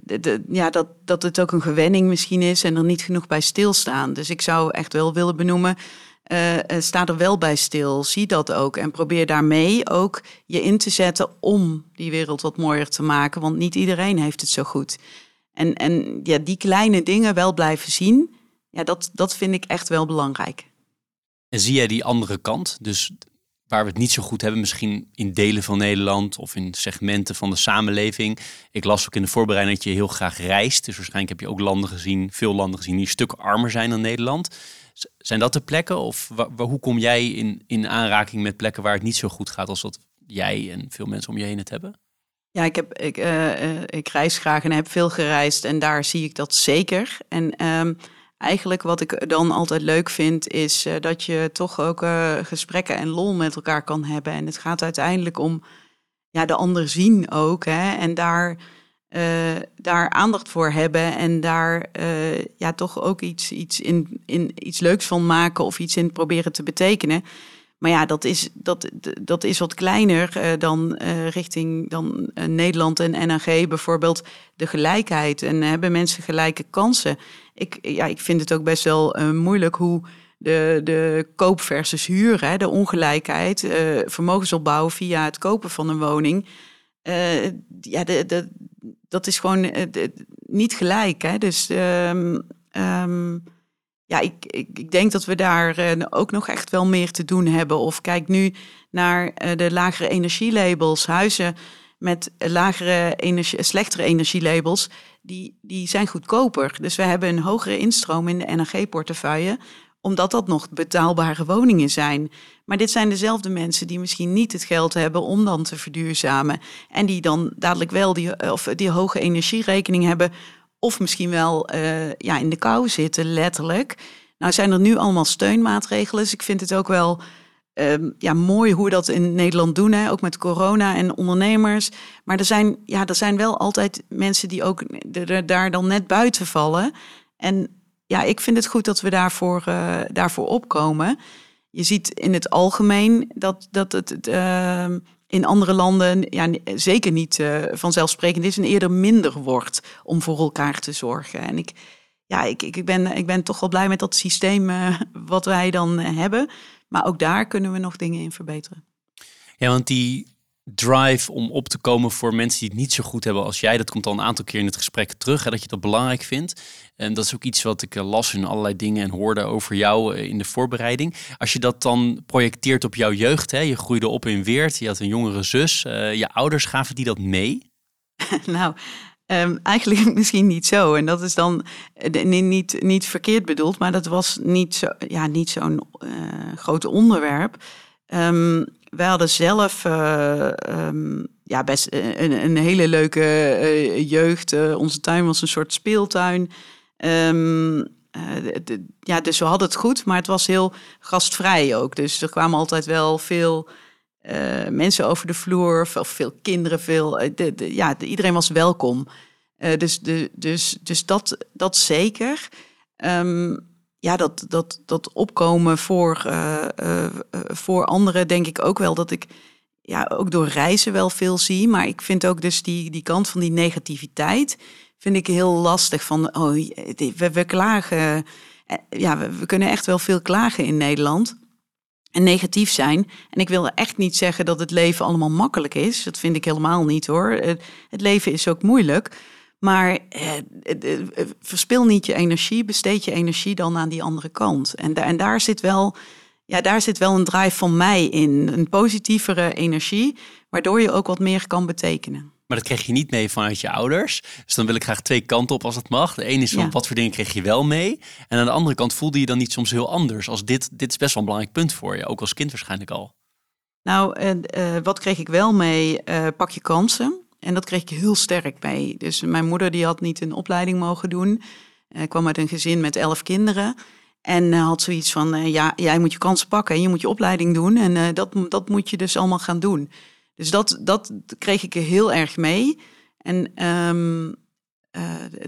de, ja, dat, dat het ook een gewenning misschien is en er niet genoeg bij stilstaan. Dus ik zou echt wel willen benoemen, uh, sta er wel bij stil, zie dat ook en probeer daarmee ook je in te zetten om die wereld wat mooier te maken, want niet iedereen heeft het zo goed. En, en ja, die kleine dingen wel blijven zien, ja, dat, dat vind ik echt wel belangrijk. En zie jij die andere kant? Dus waar we het niet zo goed hebben, misschien in delen van Nederland of in segmenten van de samenleving. Ik las ook in de voorbereiding dat je heel graag reist. Dus waarschijnlijk heb je ook landen gezien, veel landen gezien die een stuk armer zijn dan Nederland. Zijn dat de plekken of hoe kom jij in, in aanraking met plekken waar het niet zo goed gaat als wat jij en veel mensen om je heen het hebben? Ja, ik, heb, ik, uh, ik reis graag en heb veel gereisd en daar zie ik dat zeker. En um, eigenlijk wat ik dan altijd leuk vind, is uh, dat je toch ook gesprekken en lol met elkaar kan hebben. En het gaat uiteindelijk om ja, de ander zien ook. Hè? En daar, daar aandacht voor hebben en daar ja, toch ook iets, iets, in, in, iets leuks van maken of iets in proberen te betekenen. Maar ja, dat is, dat, dat is wat kleiner uh, dan richting dan, Nederland en NAG bijvoorbeeld de gelijkheid. En hebben mensen gelijke kansen? Ik, ja, ik vind het ook best wel moeilijk hoe de, de koop versus huur, hè, de ongelijkheid, vermogensopbouw via het kopen van een woning. ja, de, de, dat is gewoon niet gelijk. Hè? Dus um, um, ja, ik, ik, ik, denk dat we daar uh, ook nog echt wel meer te doen hebben. Of kijk nu naar uh, de lagere energielabels. Huizen met lagere energie, slechtere energielabels, die, die zijn goedkoper. Dus we hebben een hogere instroom in de NRG-portefeuille, omdat dat nog betaalbare woningen zijn. Maar dit zijn dezelfde mensen die misschien niet het geld hebben om dan te verduurzamen. En die dan dadelijk wel die, of die hoge energierekening hebben of misschien wel uh, ja, in de kou zitten, letterlijk. Nou zijn er nu allemaal steunmaatregelen. Dus ik vind het ook wel uh, ja, mooi hoe we dat in Nederland doen. Hè? Ook met corona en ondernemers. Maar er zijn, ja, er zijn wel altijd mensen die ook daar dan net buiten vallen. En ja, ik vind het goed dat we daarvoor, uh, daarvoor opkomen. Je ziet in het algemeen dat, dat het ehm, in andere landen ja, zeker niet uh, vanzelfsprekend is en eerder minder wordt om voor elkaar te zorgen. En ik, ja, ik, ik, ben, ik ben toch wel blij met dat systeem uh, wat wij dan hebben. Maar ook daar kunnen we nog dingen in verbeteren. Ja, want die drive om op te komen voor mensen die het niet zo goed hebben als jij. Dat komt al een aantal keer in het gesprek terug, hè, dat je dat belangrijk vindt. En dat is ook iets wat ik eh, las in allerlei dingen en hoorde over jou eh, in de voorbereiding. Als je dat dan projecteert op jouw jeugd, hè, je groeide op in Weert, je had een jongere zus. Uh, je ouders gaven die dat mee? nou, Um, eigenlijk misschien niet zo. En dat is dan niet, niet, verkeerd bedoeld, maar dat was niet zo'n ja, niet zo'n uh, groot onderwerp. Um, wij hadden zelf um, ja, best een, een, hele leuke jeugd. Onze tuin was een soort speeltuin. Um, de, ja, dus we hadden het goed, maar het was heel gastvrij ook. Dus er kwamen altijd wel veel mensen over de vloer, veel, veel kinderen, veel. De, ja, iedereen was welkom. dus, de, dus, dus dat, dat zeker. Um, ja, dat, dat, dat opkomen voor, uh, uh, voor anderen, denk ik ook wel dat ik ja, ook door reizen wel veel zie. Maar ik vind ook dus die, die kant van die negativiteit, vind ik heel lastig. Van, oh, we, we klagen. Ja, we, kunnen echt wel veel klagen in Nederland. En negatief zijn. En ik wil echt niet zeggen dat het leven allemaal makkelijk is. Dat vind ik helemaal niet hoor. Het leven is ook moeilijk. Maar eh, eh, eh, verspil niet je energie, besteed je energie dan aan die andere kant. En, en daar, zit wel, ja, daar zit wel een drive van mij in. Een positievere energie, waardoor je ook wat meer kan betekenen. Maar dat kreeg je niet mee vanuit je ouders. Dus dan wil ik graag twee kanten op als het mag. De ene is van wat voor dingen kreeg je wel mee. En aan de andere kant voelde je dan niet soms heel anders. Als dit, dit is best wel een belangrijk punt voor je. Ook als kind waarschijnlijk al. Nou, uh, uh, wat kreeg ik wel mee? Uh, pak je kansen. En dat kreeg ik heel sterk mee. Dus mijn moeder die had niet een opleiding mogen doen. Uh, kwam uit een gezin met elf kinderen. En had zoiets van, ja, jij moet je kansen pakken en je moet je opleiding doen. En dat, dat moet je dus allemaal gaan doen. Dus dat, dat kreeg ik er heel erg mee. En um,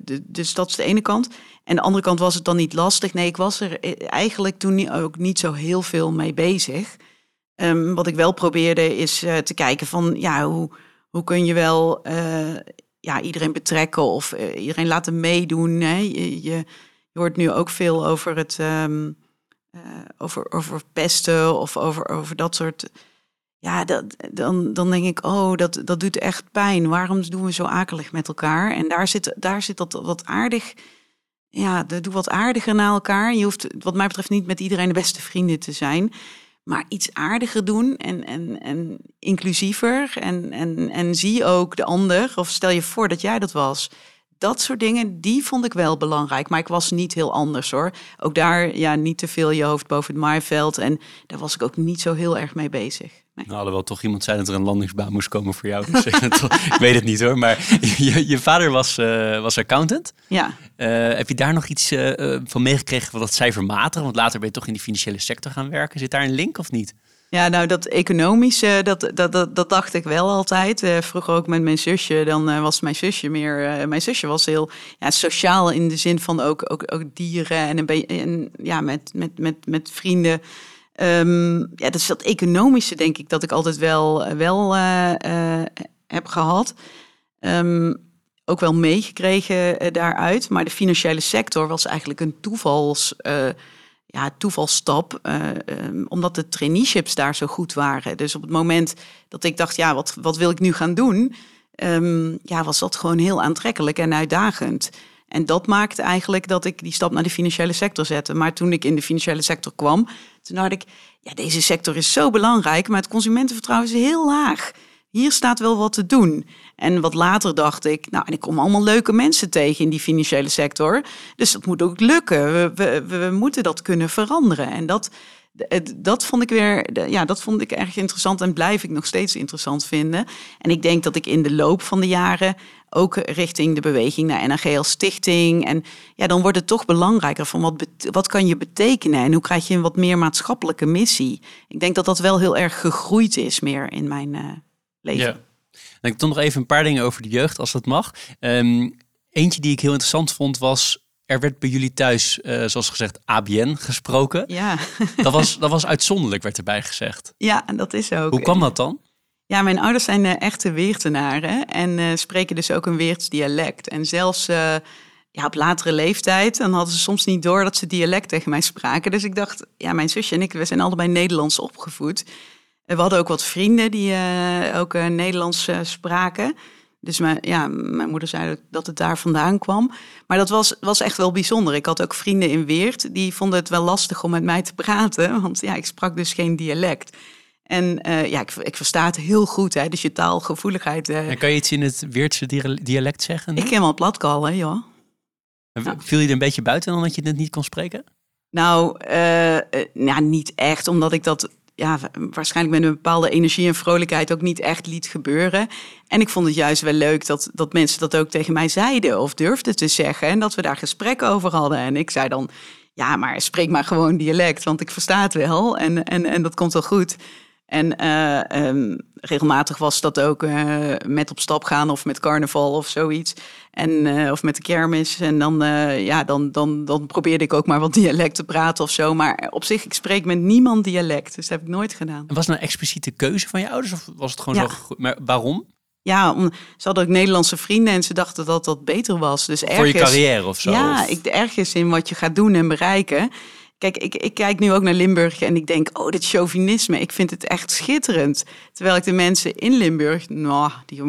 de, dus dat is de ene kant. En de andere kant was het dan niet lastig. Nee, ik was er eigenlijk toen ook niet zo heel veel mee bezig. Um, wat ik wel probeerde is te kijken van, ja, hoe hoe kun je wel ja, iedereen betrekken of iedereen laten meedoen? Je, je, hoort nu ook veel over het uh, over, over pesten of over, over dat soort. Ja, dat, dan, dan denk ik, oh, dat, dat doet echt pijn. Waarom doen we zo akelig met elkaar? En daar zit, daar zit dat wat aardig. Ja, doe wat aardiger naar elkaar. Je hoeft, wat mij betreft, niet met iedereen de beste vrienden te zijn maar iets aardiger doen en, en, en inclusiever. En, en, en zie ook de ander, of stel je voor dat jij dat was. Dat soort dingen, die vond ik wel belangrijk. Maar ik was niet heel anders hoor. Ook daar, ja, niet te veel je hoofd boven het maaiveld. En daar was ik ook niet zo heel erg mee bezig. Nou, alhoewel toch iemand zei dat er een landingsbaan moest komen voor jou. Dus, ik weet het niet hoor. Maar je, je vader was, uh, was accountant. Ja. Uh, heb je daar nog iets uh, van meegekregen van dat cijfermatig? Want later ben je toch in die financiële sector gaan werken. Zit daar een link of niet? Ja, nou dat economische, dat, dat, dat, dat dacht ik wel altijd. Uh, vroeger ook met mijn zusje, dan uh, was mijn zusje meer... Uh, mijn zusje was heel ja, sociaal in de zin van ook, ook, ook dieren en, een en ja, met, met, met, met vrienden. Um, ja, dus dat economische denk ik dat ik altijd wel, wel heb gehad. Um, ook wel meegekregen daaruit. Maar de financiële sector was eigenlijk een toevals ja, toevalstap, um, omdat de traineeships daar zo goed waren. Dus op het moment dat ik dacht, ja, wat, wat wil ik nu gaan doen? Ja, was dat gewoon heel aantrekkelijk en uitdagend. En dat maakte eigenlijk dat ik die stap naar de financiële sector zette. Maar toen ik in de financiële sector kwam, toen dacht ik, ja, deze sector is zo belangrijk, maar het consumentenvertrouwen is heel laag hier staat wel wat te doen. En wat later dacht ik, nou, en ik kom allemaal leuke mensen tegen in die financiële sector. Dus dat moet ook lukken. We, we, we moeten dat kunnen veranderen. En dat, dat vond ik weer, ja, dat vond ik erg interessant en blijf ik nog steeds interessant vinden. En ik denk dat ik in de loop van de jaren ook richting de beweging naar NAG als stichting. En ja, dan wordt het toch belangrijker van wat, wat kan je betekenen en hoe krijg je een wat meer maatschappelijke missie. Ik denk dat dat wel heel erg gegroeid is meer in mijn uh, leven. Ja. En ik toch nog even een paar dingen over de jeugd, als dat mag. Um, eentje die ik heel interessant vond was er werd bij jullie thuis, uh, zoals gezegd, ABN gesproken. Ja. dat, was, dat was uitzonderlijk, werd erbij gezegd. Ja, en dat is ook. Hoe kwam dat dan? Ja, mijn ouders zijn uh, echte Weertenaren en uh, spreken dus ook een Weerts dialect. En zelfs ja, op latere leeftijd, dan hadden ze soms niet door dat ze dialect tegen mij spraken. Dus ik dacht, ja, mijn zusje en ik, we zijn allebei Nederlands opgevoed. We hadden ook wat vrienden die ook Nederlands spraken. Dus mijn, ja, mijn moeder zei dat het daar vandaan kwam. Maar dat was, was echt wel bijzonder. Ik had ook vrienden in Weert, die vonden het wel lastig om met mij te praten. Want ja, ik sprak dus geen dialect. En uh, ja, ik, ik, versta het heel goed, hè, dus je taalgevoeligheid. Uh, en kan je iets in het Weertse dialect zeggen? Ik ken wel platkallen, ja. Viel je er een beetje buiten dan dat je het niet kon spreken? Nou, uh, nou, niet echt, omdat ik dat ja, waarschijnlijk met een bepaalde energie en vrolijkheid ook niet echt liet gebeuren. En ik vond het juist wel leuk dat, dat mensen dat ook tegen mij zeiden of durfden te zeggen. En dat we daar gesprekken over hadden. En ik zei dan, ja, maar spreek maar gewoon dialect, want ik versta het wel en, en, en dat komt wel goed. En uh, um, regelmatig was dat ook uh, met op stap gaan of met carnaval of zoiets. En, uh, of met de kermis. En dan, ja, dan, dan, dan probeerde ik ook maar wat dialect te praten of zo. Maar op zich, ik spreek met niemand dialect. Dus dat heb ik nooit gedaan. En was het een expliciete keuze van je ouders? Of was het gewoon ja. zo Maar waarom? Ja, om, ze hadden ook Nederlandse vrienden en ze dachten dat dat beter was. Dus Voor je carrière of zo? Ja, ik, ergens in wat je gaat doen en bereiken. Kijk, ik, ik kijk nu ook naar Limburg en ik denk, oh, dit chauvinisme, ik vind het echt schitterend. Terwijl ik de mensen in Limburg, nou, die,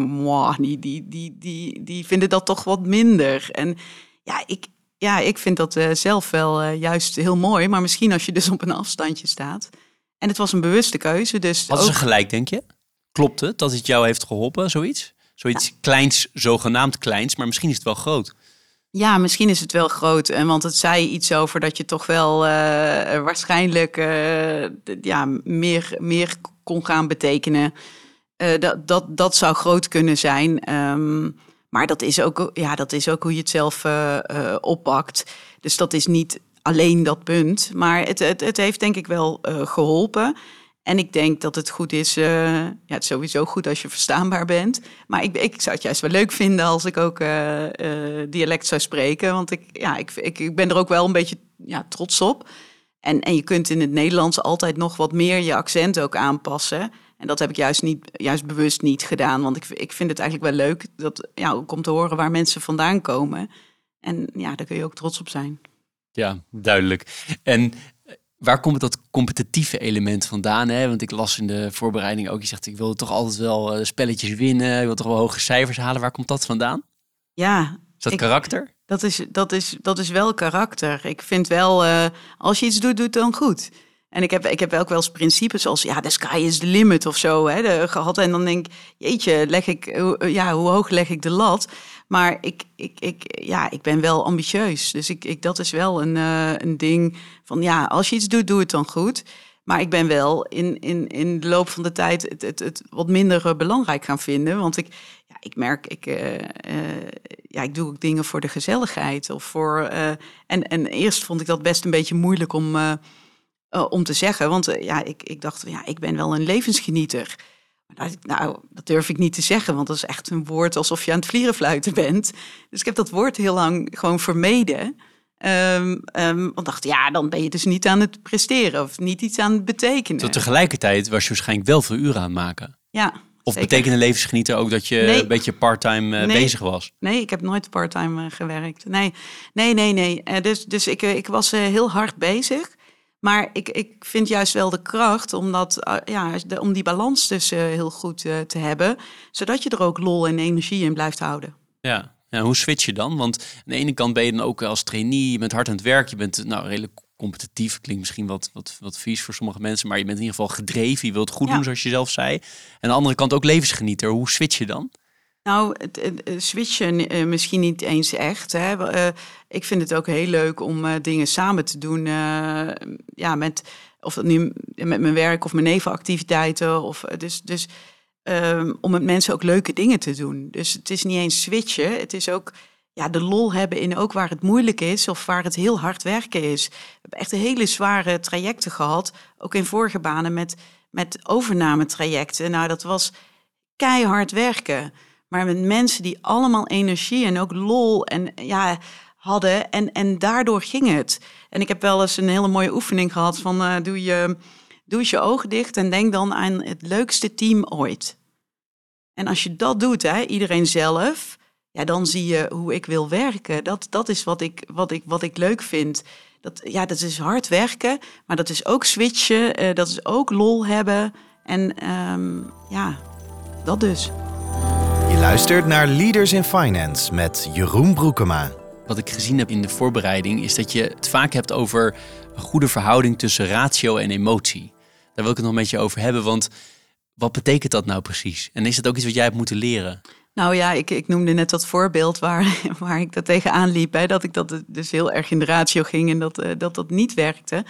die, die, die, die, die vinden dat toch wat minder. En ja, ik, ja, ik vind dat uh, zelf wel uh, juist heel mooi, maar misschien als je dus op een afstandje staat. En het was een bewuste keuze. Dus Wat is er gelijk, denk je? Klopt het dat het jou heeft geholpen, zoiets? Zoiets ja. kleins, zogenaamd kleins, maar misschien is het wel groot. Ja, misschien is het wel groot. Want het zei iets over dat je toch wel uh, waarschijnlijk uh, ja, meer, meer kon gaan betekenen. Uh, dat, dat, dat zou groot kunnen zijn. Um, maar dat is, ook, ja, dat is ook hoe je het zelf oppakt. Dus dat is niet alleen dat punt. Maar het, het, het heeft denk ik wel geholpen. En ik denk dat het goed is, uh, ja, het is sowieso goed als je verstaanbaar bent. Maar ik, ik zou het juist wel leuk vinden als ik ook uh, uh, dialect zou spreken. Want ik, ja, ik, ik, ik ben er ook wel een beetje ja, trots op. En, en je kunt in het Nederlands altijd nog wat meer je accent ook aanpassen. En dat heb ik juist, niet, juist bewust niet gedaan. Want ik, ik vind het eigenlijk wel leuk dat, ja, ook om te horen waar mensen vandaan komen. En ja, daar kun je ook trots op zijn. Ja, duidelijk. En waar komt dat competitieve element vandaan? Hè? Want ik las in de voorbereiding ook, je zegt ik wil toch altijd wel uh, spelletjes winnen, ik wil toch wel hoge cijfers halen. Waar komt dat vandaan? Ja. Is dat karakter? Dat is, dat, is, dat is wel karakter. Ik vind wel, uh, als je iets doet, doe het dan goed. En ik heb, ik heb ook wel eens principes als, ja, the sky is the limit of zo hè, de, gehad. En dan denk ik, jeetje, leg ik, ja, hoe hoog leg ik de lat? Maar ik, ik, ik, ja, ik ben wel ambitieus. Dus ik, ik, dat is wel een, uh, een ding van, ja, als je iets doet, doe het dan goed. Maar ik ben wel in, in, in de loop van de tijd het, het, het wat minder eh, belangrijk gaan vinden. Want ik, ja, ik merk, ik, uh, ja, ik doe ook dingen voor de gezelligheid. Of voor, en, en eerst vond ik dat best een beetje moeilijk om, om te zeggen. Want ja, ik, ik dacht, ja, ik ben wel een levensgenieter. Nou, dat durf ik niet te zeggen, want dat is echt een woord alsof je aan het vlierenfluiten bent. Dus ik heb dat woord heel lang gewoon vermeden. Um, um, want dacht, ja, dan ben je dus niet aan het presteren of niet iets aan het betekenen. Tot tegelijkertijd was je waarschijnlijk wel veel uren aan het maken. Ja. Of betekende levensgenieter ook dat je een beetje parttime uh, bezig was? Nee, ik heb nooit parttime uh, gewerkt. Nee, nee, nee, nee. Uh, dus dus ik, ik was heel hard bezig. Maar ik, ik vind juist wel de kracht om, dat, ja, om die balans dus heel goed te hebben. Zodat je er ook lol en energie in blijft houden. Ja, ja, hoe switch je dan? Want aan de ene kant ben je dan ook als trainee, je bent hard aan het werk, je bent nou redelijk competitief. Klinkt misschien wat, wat, wat vies voor sommige mensen, maar je bent in ieder geval gedreven. Je wilt goed doen, zoals je zelf zei. En aan de andere kant ook levensgenieter. Hoe switch je dan? Nou, het, switchen uh, misschien niet eens echt. Hè. Uh, ik vind het ook heel leuk om uh, dingen samen te doen. ja, met, of nu met mijn werk of mijn nevenactiviteiten. Of, dus, dus um, om met mensen ook leuke dingen te doen. Dus het is niet eens switchen. Het is ook ja, de lol hebben in ook waar het moeilijk is of waar het heel hard werken is. We hebben echt hele zware trajecten gehad. Ook in vorige banen met, met overnametrajecten. Nou, dat was keihard werken. Maar met mensen die allemaal energie en ook lol en ja, hadden. En, en daardoor ging het. En ik heb wel eens een hele mooie oefening gehad van uh, doe je Doe je ogen dicht en denk dan aan het leukste team ooit. En als je dat doet, hè, iedereen zelf, ja, dan zie je hoe ik wil werken. Dat, dat is wat ik, wat, ik, wat ik leuk vind. Dat, ja, dat is hard werken, maar dat is ook switchen, uh, dat is ook lol hebben. En um, ja, dat dus. Luistert naar Leaders in Finance met Jeroen Broekema. Wat ik gezien heb in de voorbereiding is dat je het vaak hebt over een goede verhouding tussen ratio en emotie. Daar wil ik het nog met je over hebben, want wat betekent dat nou precies? En is het ook iets wat jij hebt moeten leren? Nou ja, ik, ik noemde net dat voorbeeld waar, waar ik dat tegenaan liep. Hè, dat ik dat dus heel erg in de ratio ging en dat uh, dat, dat niet werkte.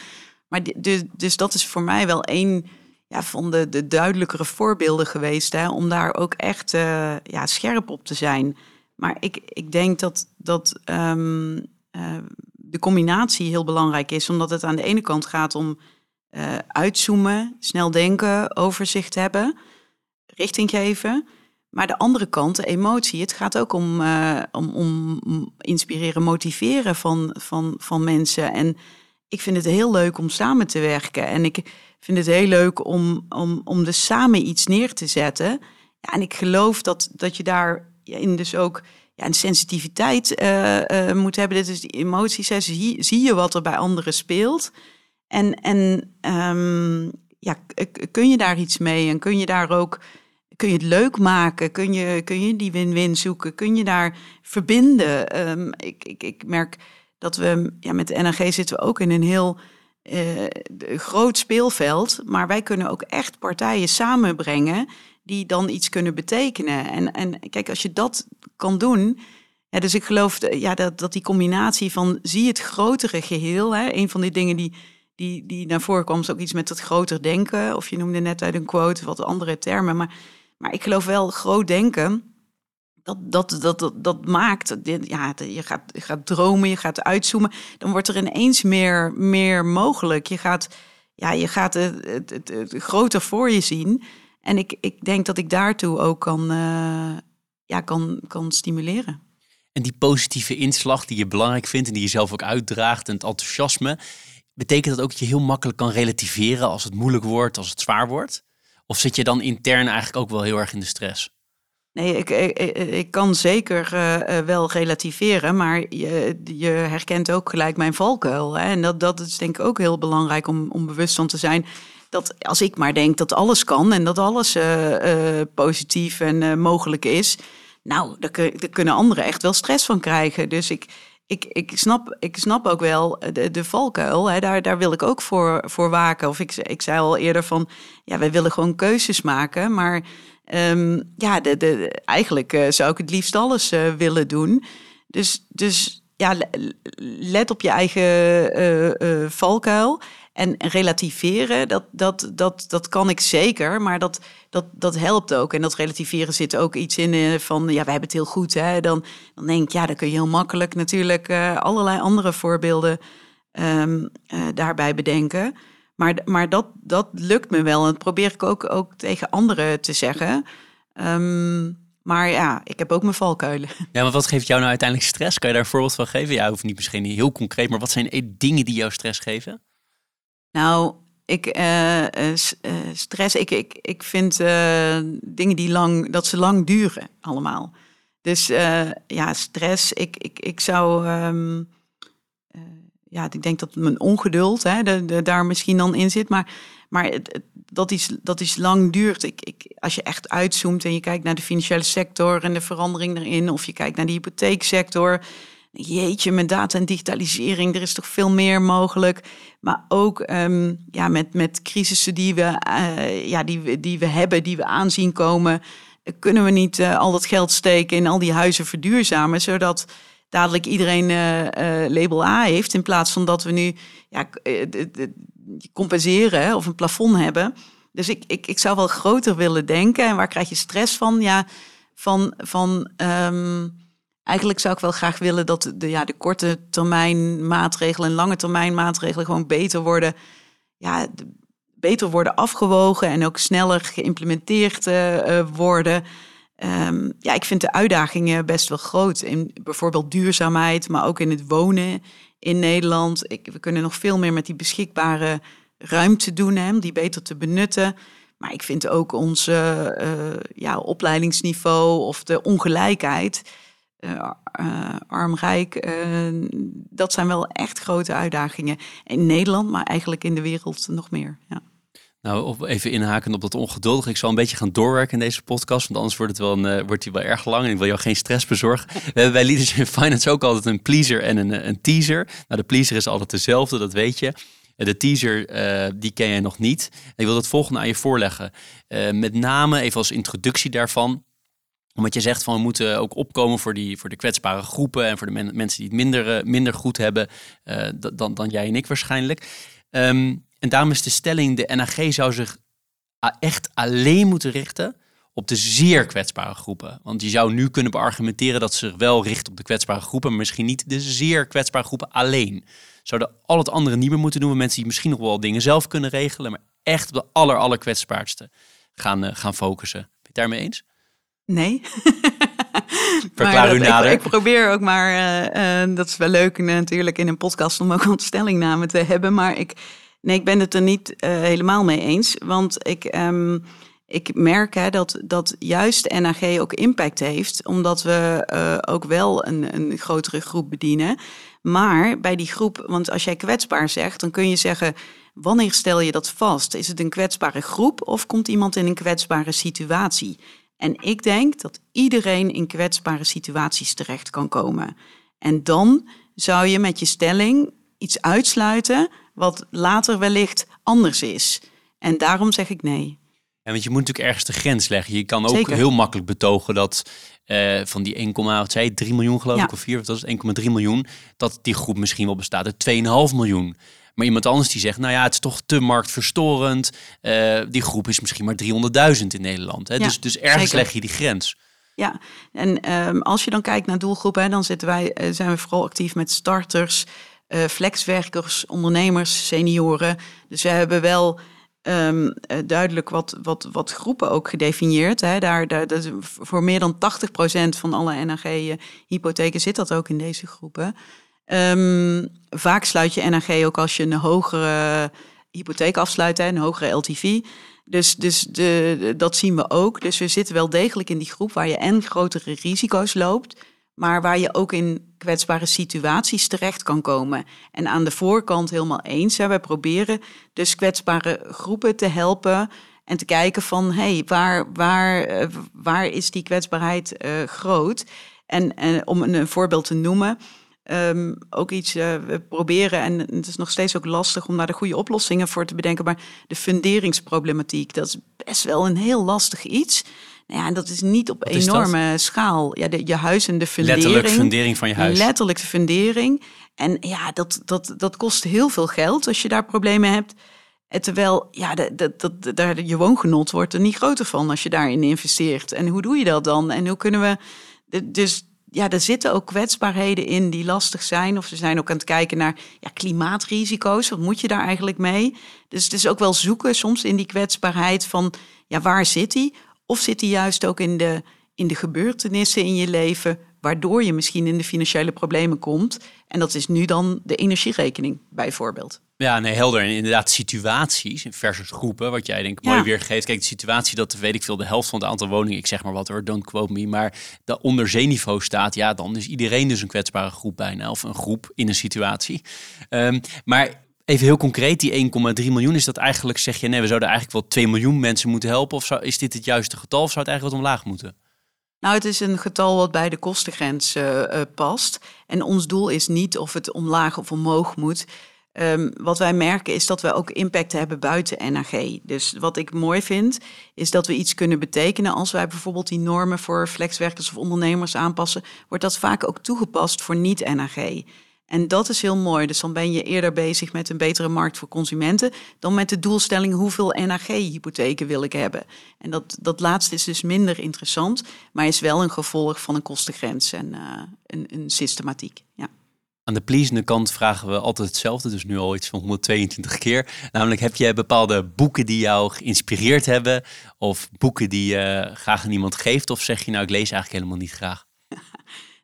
Maar dus, dus dat is voor mij wel een ja, van de, de duidelijkere voorbeelden geweest. Hè, om daar ook echt uh, ja, scherp op te zijn. Maar ik, ik denk dat, dat um, uh, de combinatie heel belangrijk is. Omdat het aan de ene kant gaat om uh, uitzoomen, snel denken, overzicht hebben, richting geven. Maar de andere kant, de emotie, het gaat ook om, om, om inspireren, motiveren van, van, van mensen. En ik vind het heel leuk om samen te werken. En ik vind het heel leuk om, om, om dus samen iets neer te zetten. Ja, en ik geloof dat, dat je daarin dus ook ja, een sensitiviteit uh, uh, moet hebben. Dit is die emoties. Hè. Zie, zie je wat er bij anderen speelt. En, en um, ja, kun je daar iets mee en kun je daar ook kun je het leuk maken? Kun je, kun je die win-win zoeken? Kun je daar verbinden? Um, ik, ik, ik merk dat we ja, met de NRG zitten we ook in een heel uh, groot speelveld. Maar wij kunnen ook echt partijen samenbrengen die dan iets kunnen betekenen. En, en kijk, als je dat kan doen. Dus ik geloof ja, dat, dat die combinatie van zie het grotere geheel. Hè, een van die dingen die die, die naar voren kwam, is ook iets met het groter denken. Of je noemde net uit een quote wat andere termen. Maar, maar ik geloof wel, groot denken, dat, dat, dat, dat, maakt, ja, je gaat, je gaat dromen, je gaat uitzoomen. Dan wordt er ineens meer, meer mogelijk. Je gaat, ja, je gaat het, het, groter voor je zien. En ik, ik denk dat ik daartoe ook kan, uh, ja, kan, kan stimuleren. En die positieve inslag die je belangrijk vindt en die je zelf ook uitdraagt en het enthousiasme, Betekent dat ook dat je heel makkelijk kan relativeren als het moeilijk wordt, als het zwaar wordt? Of zit je dan intern eigenlijk ook wel heel erg in de stress? Nee, ik, ik, ik kan zeker uh, wel relativeren, maar je, je, herkent ook gelijk mijn valkuil. Hè? En dat, dat is denk ik ook heel belangrijk om, om bewust van te zijn. Dat als ik maar denk dat alles kan en dat alles uh, positief en mogelijk is, nou, daar, daar, kunnen anderen echt wel stress van krijgen. Dus ik, ik, ik, snap, ik snap ook wel de, de valkuil. Hè, daar, daar wil ik ook voor, voor waken. Of ik, ik zei al eerder van, ja, wij willen gewoon keuzes maken. Maar um, ja, de, eigenlijk uh, zou ik het liefst alles uh, willen doen. Dus, dus ja, let op je eigen uh, valkuil. En relativeren, dat, dat, dat, dat kan ik zeker, maar dat, dat, dat helpt ook. En dat relativeren zit ook iets in van, ja, wij hebben het heel goed. Hè? Dan, dan denk ik, ja, dan kun je heel makkelijk natuurlijk allerlei andere voorbeelden uh, daarbij bedenken. Maar, maar dat, dat lukt me wel. En dat probeer ik ook, ook tegen anderen te zeggen. Um, maar ja, ik heb ook mijn valkuilen. Ja, maar wat geeft jou nou uiteindelijk stress? Kan je daar een voorbeeld van geven? Ja, hoeft niet misschien niet heel concreet, maar wat zijn e- dingen die jou stress geven? Nou, ik, uh, uh, stress, ik, ik, ik vind uh, dingen die lang, dat ze lang duren allemaal. Dus ja, stress, ik, ik, ik zou, um, ja, ik denk dat mijn ongeduld hè, daar misschien dan in zit. Maar, maar dat, is, dat is lang duurt. Ik, ik, als je echt uitzoomt en je kijkt naar de financiële sector en de verandering erin, of je kijkt naar de hypotheeksector. Jeetje, met data en digitalisering, er is toch veel meer mogelijk. Maar ook um, ja, met, met crisissen die we, uh, ja, die, die we hebben, die we aanzien komen, kunnen we niet uh, al dat geld steken in al die huizen verduurzamen, zodat dadelijk iedereen uh, label A heeft, in plaats van dat we nu ja, compenseren of een plafond hebben. Dus ik, ik, ik zou wel groter willen denken. En waar krijg je stress van? Ja, van, van um, eigenlijk zou ik wel graag willen dat de, ja, de korte termijn maatregelen en lange termijn maatregelen gewoon beter worden. Ja, beter worden afgewogen en ook sneller geïmplementeerd worden. Um, ja, ik vind de uitdagingen best wel groot. In bijvoorbeeld duurzaamheid, maar ook in het wonen in Nederland. Ik, we kunnen nog veel meer met die beschikbare ruimte doen, hè, om die beter te benutten. Maar ik vind ook ons uh, ja, opleidingsniveau of de ongelijkheid, uh, arm-rijk, dat zijn wel echt grote uitdagingen. In Nederland, maar eigenlijk in de wereld nog meer. Ja. Nou, even inhaken op dat ongeduldig. Ik zal een beetje gaan doorwerken in deze podcast, want anders wordt, het wel een, wordt die wel erg lang en ik wil jou geen stress bezorgen. We hebben bij Leaders in Finance ook altijd een pleaser en een, een teaser. Nou, de pleaser is altijd dezelfde, dat weet je. De teaser, uh, die ken jij nog niet. ik wil het volgende aan je voorleggen. Uh, met name even als introductie daarvan omdat je zegt van we moeten ook opkomen voor, die, voor de kwetsbare groepen en voor de men, mensen die het minder, minder goed hebben dan, dan jij en ik waarschijnlijk. Um, en daarom is de stelling, de NAG zou zich echt alleen moeten richten op de zeer kwetsbare groepen. Want je zou nu kunnen beargumenteren dat ze zich wel richt op de kwetsbare groepen, maar misschien niet de zeer kwetsbare groepen alleen. Zouden al het andere niet meer moeten doen, mensen die misschien nog wel dingen zelf kunnen regelen, maar echt op de aller, aller kwetsbaarste gaan, uh, gaan focussen. Ben je het daarmee eens? Nee. Verklaar u nader. Ik, ik, probeer ook maar, uh, uh, dat is wel leuk natuurlijk in een podcast om ook een stellingname te hebben, maar ik, nee, ik ben het er niet helemaal mee eens, want ik... Um, ik merk hè, dat, dat juist NAG ook impact heeft, omdat we uh, ook wel een, een grotere groep bedienen. Maar bij die groep, want als jij kwetsbaar zegt, dan kun je zeggen, wanneer stel je dat vast? Is het een kwetsbare groep of komt iemand in een kwetsbare situatie? En ik denk dat iedereen in kwetsbare situaties terecht kan komen. En dan zou je met je stelling iets uitsluiten wat later wellicht anders is. En daarom zeg ik nee. En want je moet natuurlijk ergens de grens leggen. Je kan ook Zeker. heel makkelijk betogen dat uh, van die 1, wat zei 3 miljoen geloof ja. ik, of 4, dat is 1,3 miljoen, dat die groep misschien wel bestaat uit 2,5 miljoen. Maar iemand anders die zegt, nou ja, het is toch te marktverstorend. Uh, die groep is misschien maar 300.000 in Nederland. Hè? Ja, dus, dus ergens zeker. leg je die grens. Ja, en um, als je dan kijkt naar doelgroepen, dan zitten wij, uh, zijn we vooral actief met starters, flexwerkers, ondernemers, senioren. Dus we hebben wel um, duidelijk wat, wat, wat groepen ook gedefinieerd. Hè. Daar, daar, dat, voor meer dan 80% van alle NAG-hypotheken zit dat ook in deze groepen. Um, vaak sluit je NAG ook als je een hogere hypotheek afsluit, hè, een hogere LTV. Dus, dus de, dat zien we ook. Dus we zitten wel degelijk in die groep waar je en grotere risico's loopt maar waar je ook in kwetsbare situaties terecht kan komen. En aan de voorkant helemaal eens. Hè, wij proberen dus kwetsbare groepen te helpen en te kijken van hey, waar, waar, eh, waar is die kwetsbaarheid uh, groot? En, en om een, voorbeeld te noemen. Um, ook iets, uh, we proberen, en het is nog steeds ook lastig om daar de goede oplossingen voor te bedenken, maar de funderingsproblematiek, dat is best wel een heel lastig iets. Ja, en dat is niet op enorme schaal. Ja, de, je huis en de fundering. Letterlijk fundering van je huis. Letterlijk de fundering. En ja, dat, dat, dat kost heel veel geld als je daar problemen hebt. En terwijl ja, de, de, de, de, je woongenot wordt er niet groter van als je daarin investeert. En hoe doe je dat dan? En hoe kunnen we. Dus ja, er zitten ook kwetsbaarheden in die lastig zijn. Of ze zijn ook aan het kijken naar ja, klimaatrisico's. Wat moet je daar eigenlijk mee? Dus het is ook wel zoeken soms in die kwetsbaarheid van ja, waar zit die? Of zit die juist ook in de, in de gebeurtenissen in je leven, waardoor je misschien in de financiële problemen komt? En dat is nu dan de energierekening bijvoorbeeld. Ja, nee, helder. En inderdaad, situaties versus groepen, wat jij denk ik mooi weergeeft. Kijk, de situatie dat, weet ik veel, de helft van het aantal woningen, ik zeg maar wat hoor, don't quote me, maar dat onder zeeniveau staat, ja, dan is iedereen dus een kwetsbare groep bijna, of een groep in een situatie. Um, maar even heel concreet, die 1,3 miljoen, is dat eigenlijk, zeg je, nee, we zouden eigenlijk wel 2 miljoen mensen moeten helpen, of is dit het juiste getal, of zou het eigenlijk wat omlaag moeten? Nou, het is een getal wat bij de kostengrens uh, uh, past. En ons doel is niet of het omlaag of omhoog moet. Um, wat wij merken is dat we ook impact hebben buiten NAG. Dus wat ik mooi vind, is dat we iets kunnen betekenen. Als wij bijvoorbeeld die normen voor flexwerkers of ondernemers aanpassen, wordt dat vaak ook toegepast voor niet-NAG. En dat is heel mooi. Dus dan ben je eerder bezig met een betere markt voor consumenten dan met de doelstelling hoeveel NAG-hypotheken wil ik hebben. En dat, dat laatste is dus minder interessant, maar is wel een gevolg van een kostengrens en uh, een, een systematiek. Ja. Aan de pleasende kant vragen we altijd hetzelfde, dus nu al iets van 122 keer. Namelijk, heb je bepaalde boeken die jou geïnspireerd hebben? Of boeken die je graag aan iemand geeft? Of zeg je nou, ik lees eigenlijk helemaal niet graag?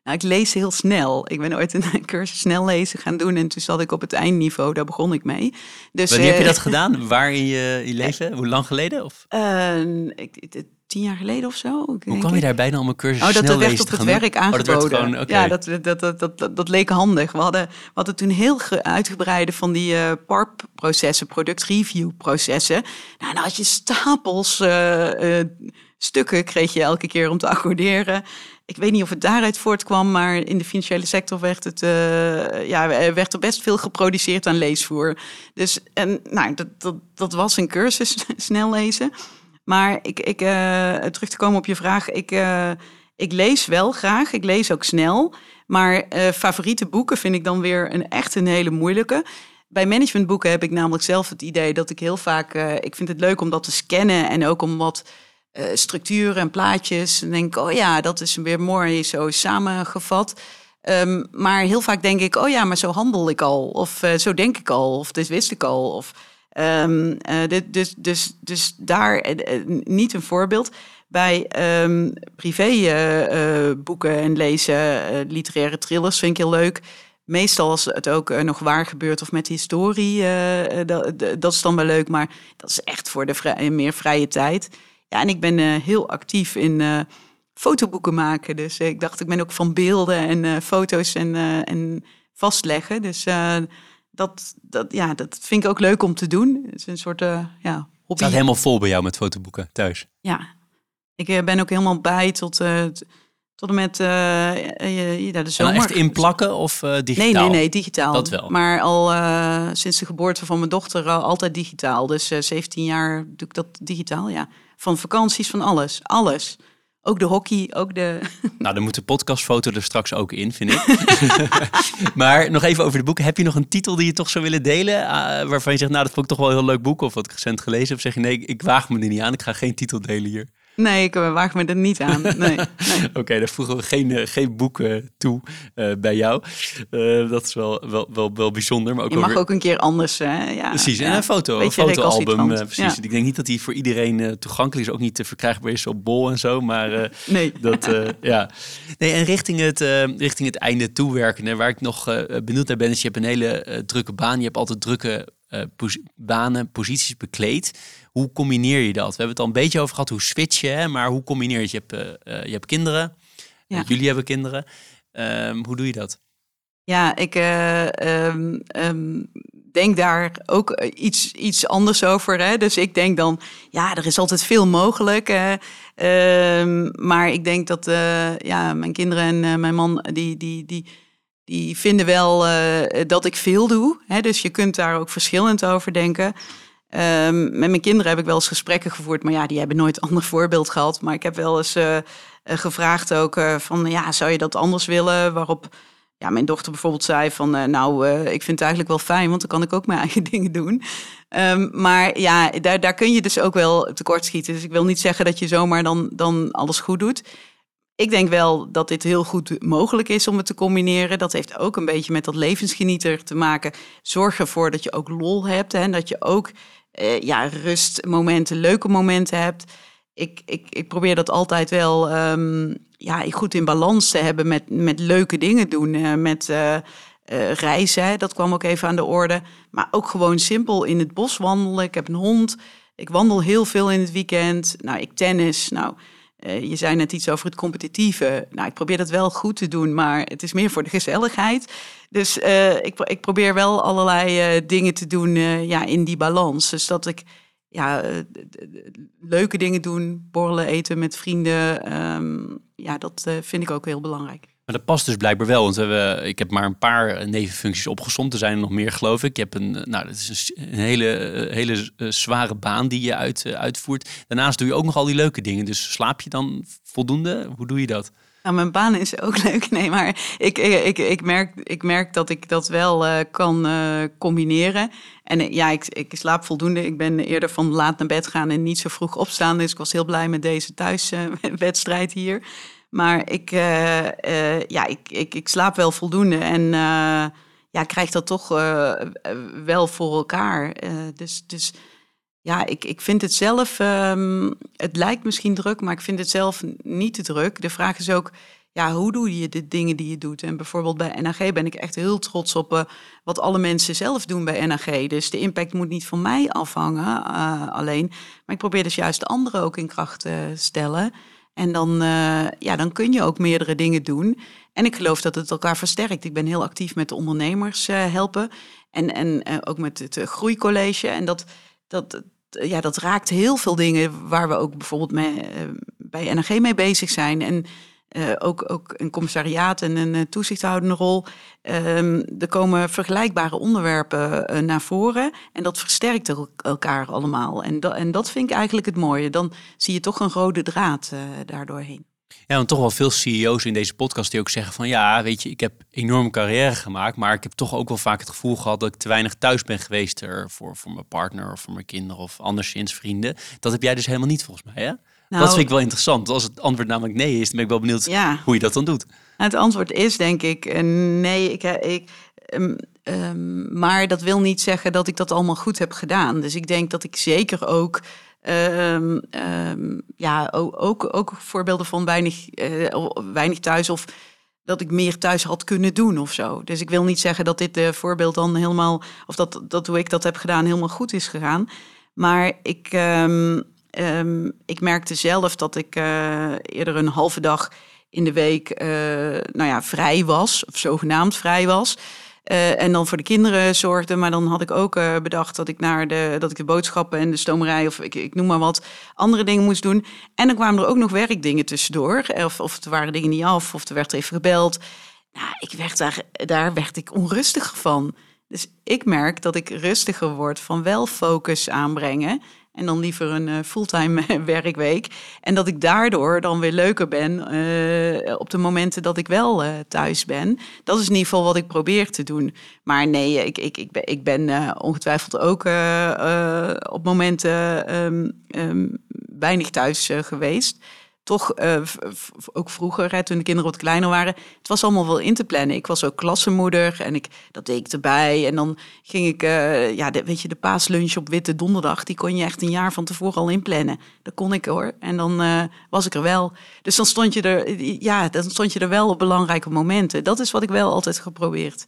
Nou, ik lees heel snel. Ik ben ooit een cursus snel lezen gaan doen en toen zat ik op het eindniveau. Daar begon ik mee. Dus, Wanneer heb je eh, dat gedaan? Waar in je, je leven? Hoe lang geleden? Of? Uh, ik, tien jaar geleden of zo. Hoe kwam je daarbij dan om een cursus oh, dat snel werd op het werk aangeboden. Oh, dat gewoon, Ja, dat, dat, dat, dat, dat, leek handig. We hadden, we hadden toen heel uitgebreide van die uh, PARP-processen, product-review-processen. Nou, dan had je stapels uh, stukken, kreeg je elke keer om te accorderen. Ik weet niet of het daaruit voortkwam, maar in de financiële sector werd, het, ja, werd er best veel geproduceerd aan leesvoer. Dus en, nou, dat, dat, dat was een cursus, snel lezen. Maar ik, ik, uh, terug te komen op je vraag, ik, uh, ik lees wel graag, ik lees ook snel. Maar favoriete boeken vind ik dan weer een echt een hele moeilijke. Bij managementboeken heb ik namelijk zelf het idee dat ik heel vaak, ik vind het leuk om dat te scannen en ook om wat structuren en plaatjes. En denk, oh ja, dat is weer mooi zo samengevat. Um, maar heel vaak denk ik, oh ja, maar zo handel ik al. Of zo denk ik al. Of dit wist ik al. Of Um, uh, dus, dus, dus daar uh, niet een voorbeeld. Bij um, privéboeken uh, en lezen, literaire thrillers vind ik heel leuk. Meestal als het ook nog waar gebeurt of met historie, dat, dat is dan wel leuk. Maar dat is echt voor de meer vrije tijd. Ja, en ik ben heel actief in fotoboeken maken. Dus ik dacht, ik ben ook van beelden en foto's en, en vastleggen. Dus dat, dat, ja, dat vind ik ook leuk om te doen. Het is een soort uh, ja, hobby. Het staat helemaal vol bij jou met fotoboeken thuis. Ja, ik uh, ben ook helemaal bij tot, uh, tot en met uh, ja, de zomer. En echt inplakken of digitaal? Nee, nee, nee, digitaal. Dat wel. Maar al sinds de geboorte van mijn dochter altijd digitaal. Dus 17 jaar doe ik dat digitaal, ja. Van vakanties, van alles. Alles. Ook de hockey, ook de... Nou, dan moet de podcastfoto er straks ook in, vind ik. maar nog even over de boeken. Heb je nog een titel die je toch zou willen delen? Uh, waarvan je zegt, nou, dat vond ik toch wel een heel leuk boek. Of wat ik recent gelezen heb. Zeg je, nee, ik waag me er niet aan. Ik ga geen titel delen hier. Nee, ik eh, waag me er niet aan. Nee, nee. Oké, okay, dan voegen we geen, uh, geen boeken toe uh, bij jou. Uh, dat is wel, wel, wel, wel bijzonder. Maar ook je mag weer... ook een keer anders. Hè? Ja, precies, en een foto, een fotoalbum. precies. Ja. Ik denk niet dat die voor iedereen toegankelijk is. Ook niet te verkrijgbaar is op bol en zo. Maar nee. dat, ja. Nee, en richting het, richting het einde toewerken. Waar ik nog benieuwd naar ben, is je hebt een hele drukke baan. Je hebt altijd drukke banen, posities bekleed. Hoe combineer je dat? We hebben het al een beetje over gehad, hoe switch je, hè? maar hoe combineer je? Je hebt, uh, je hebt kinderen, ja. jullie hebben kinderen. Um, hoe doe je dat? Ja, ik uh, um, um, denk daar ook iets, iets anders over. Hè? Dus ik denk dan, ja, er is altijd veel mogelijk. Uh, maar ik denk dat ja, mijn kinderen en mijn man, die, die, die, die vinden wel dat ik veel doe. Hè? Dus je kunt daar ook verschillend over denken. Um, met mijn kinderen heb ik wel eens gesprekken gevoerd, maar ja, die hebben nooit ander voorbeeld gehad. Maar ik heb wel eens uh, gevraagd ook uh, van, ja, zou je dat anders willen? Waarop ja, mijn dochter bijvoorbeeld zei van, nou, ik vind het eigenlijk wel fijn, want dan kan ik ook mijn eigen dingen doen. Um, maar ja, daar, daar kun je dus ook wel tekortschieten. Dus ik wil niet zeggen dat je zomaar dan, dan alles goed doet. Ik denk wel dat dit heel goed mogelijk is om het te combineren. Dat heeft ook een beetje met dat levensgenieter te maken. Zorg ervoor dat je ook lol hebt en dat je ook uh, ja, rustmomenten, leuke momenten hebt. Ik, ik, ik probeer dat altijd wel um, ja, goed in balans te hebben met, met leuke dingen doen. Uh, met uh, reizen, dat kwam ook even aan de orde. Maar ook gewoon simpel in het bos wandelen. Ik heb een hond. Ik wandel heel veel in het weekend. Nou, ik tennis. Nou, je zei net iets over het competitieve. Nou, ik probeer dat wel goed te doen, maar het is meer voor de gezelligheid. Dus uh, ik, ik, probeer wel allerlei uh, dingen te doen ja, in die balans. Dus dat ik ja, leuke dingen doen, borrelen, eten met vrienden. Um, ja, dat vind ik ook heel belangrijk. Maar dat past dus blijkbaar wel. Want we, ik heb maar een paar nevenfuncties opgezond. Er zijn er nog meer, geloof ik. Je hebt een, nou, dat is een, hele, hele zware baan die je uit, uitvoert. Daarnaast doe je ook nog al die leuke dingen. Dus slaap je dan voldoende? Hoe doe je dat? Nou, mijn baan is ook leuk. Nee, maar ik, ik, ik, merk, ik merk dat ik dat wel kan combineren. En ja, ik, ik slaap voldoende. Ik ben eerder van laat naar bed gaan en niet zo vroeg opstaan. Dus ik was heel blij met deze thuiswedstrijd hier. Maar ik, uh, uh, ja, ik, ik, ik, slaap wel voldoende en uh, ja, krijg dat toch wel voor elkaar. dus, dus ja, ik, ik vind het zelf, um, het lijkt misschien druk, maar ik vind het zelf niet te druk. De vraag is ook, ja, hoe doe je de dingen die je doet? En bijvoorbeeld bij NAG ben ik echt heel trots op wat alle mensen zelf doen bij NAG. Dus de impact moet niet van mij afhangen alleen. Maar ik probeer dus juist de anderen ook in kracht te stellen. En dan, uh, ja, dan kun je ook meerdere dingen doen. En ik geloof dat het elkaar versterkt. Ik ben heel actief met de ondernemers uh, helpen. En, en uh, ook met het groeicollege. En dat, dat, ja, dat raakt heel veel dingen waar we ook bijvoorbeeld bij NRG mee bezig zijn. En uh, ook, ook een commissariaat en een uh, toezichthoudende rol. Um, er komen vergelijkbare onderwerpen uh, naar voren en dat versterkt elkaar allemaal. En, en dat vind ik eigenlijk het mooie. Dan zie je toch een rode draad daardoorheen. Ja, want toch wel veel CEO's in deze podcast die ook zeggen van ja, weet je, ik heb enorme carrière gemaakt, maar ik heb toch ook wel vaak het gevoel gehad dat ik te weinig thuis ben geweest voor, voor mijn partner of voor mijn kinderen of anderszins vrienden. Dat heb jij dus helemaal niet volgens mij, hè? Nou, dat vind ik wel interessant. Als het antwoord namelijk nee is, dan ben ik wel benieuwd ja. hoe je dat dan doet. Het antwoord is denk ik eh, nee. Ik, ik, um, um, maar dat wil niet zeggen dat ik dat allemaal goed heb gedaan. Dus ik denk dat ik zeker ook Um, um, ja, ook, ook, ook, voorbeelden van weinig, uh, weinig thuis of dat ik meer thuis had kunnen doen of zo. Dus ik wil niet zeggen dat dit uh, voorbeeld dan helemaal, of dat, dat hoe ik dat heb gedaan helemaal goed is gegaan. Maar ik, um, Um, ik merkte zelf dat ik uh, eerder een halve dag in de week uh, nou ja, vrij was, of zogenaamd vrij was. Uh, en dan voor de kinderen zorgde. Maar dan had ik ook bedacht dat ik naar de, dat ik de boodschappen en de stomerij of ik, ik noem maar wat, andere dingen moest doen. En dan kwamen er ook nog werkdingen tussendoor. Of, of er waren dingen niet af, of er werd even gebeld. Nou, ik werd daar, daar werd ik onrustig van. Dus ik merk dat ik rustiger word van wel focus aanbrengen. En dan liever een uh, fulltime werkweek. En dat ik daardoor dan weer leuker ben uh, op de momenten dat ik wel uh, thuis ben. Dat is in ieder geval wat ik probeer te doen. Maar nee, ik, ik, ik ben, ik ben ongetwijfeld ook op momenten um, um, weinig thuis geweest toch uh, ook vroeger, hè, toen de kinderen wat kleiner waren, het was allemaal wel in te plannen. Ik was ook klassenmoeder en ik, dat deed ik erbij. En dan ging ik, uh, ja, de, weet je, de paaslunch op Witte Donderdag, die kon je echt een jaar van tevoren al inplannen. Dat kon ik hoor. En dan uh, was ik er wel. Dus dan stond je er, ja, dan stond je er wel op belangrijke momenten. Dat is wat ik wel altijd geprobeerd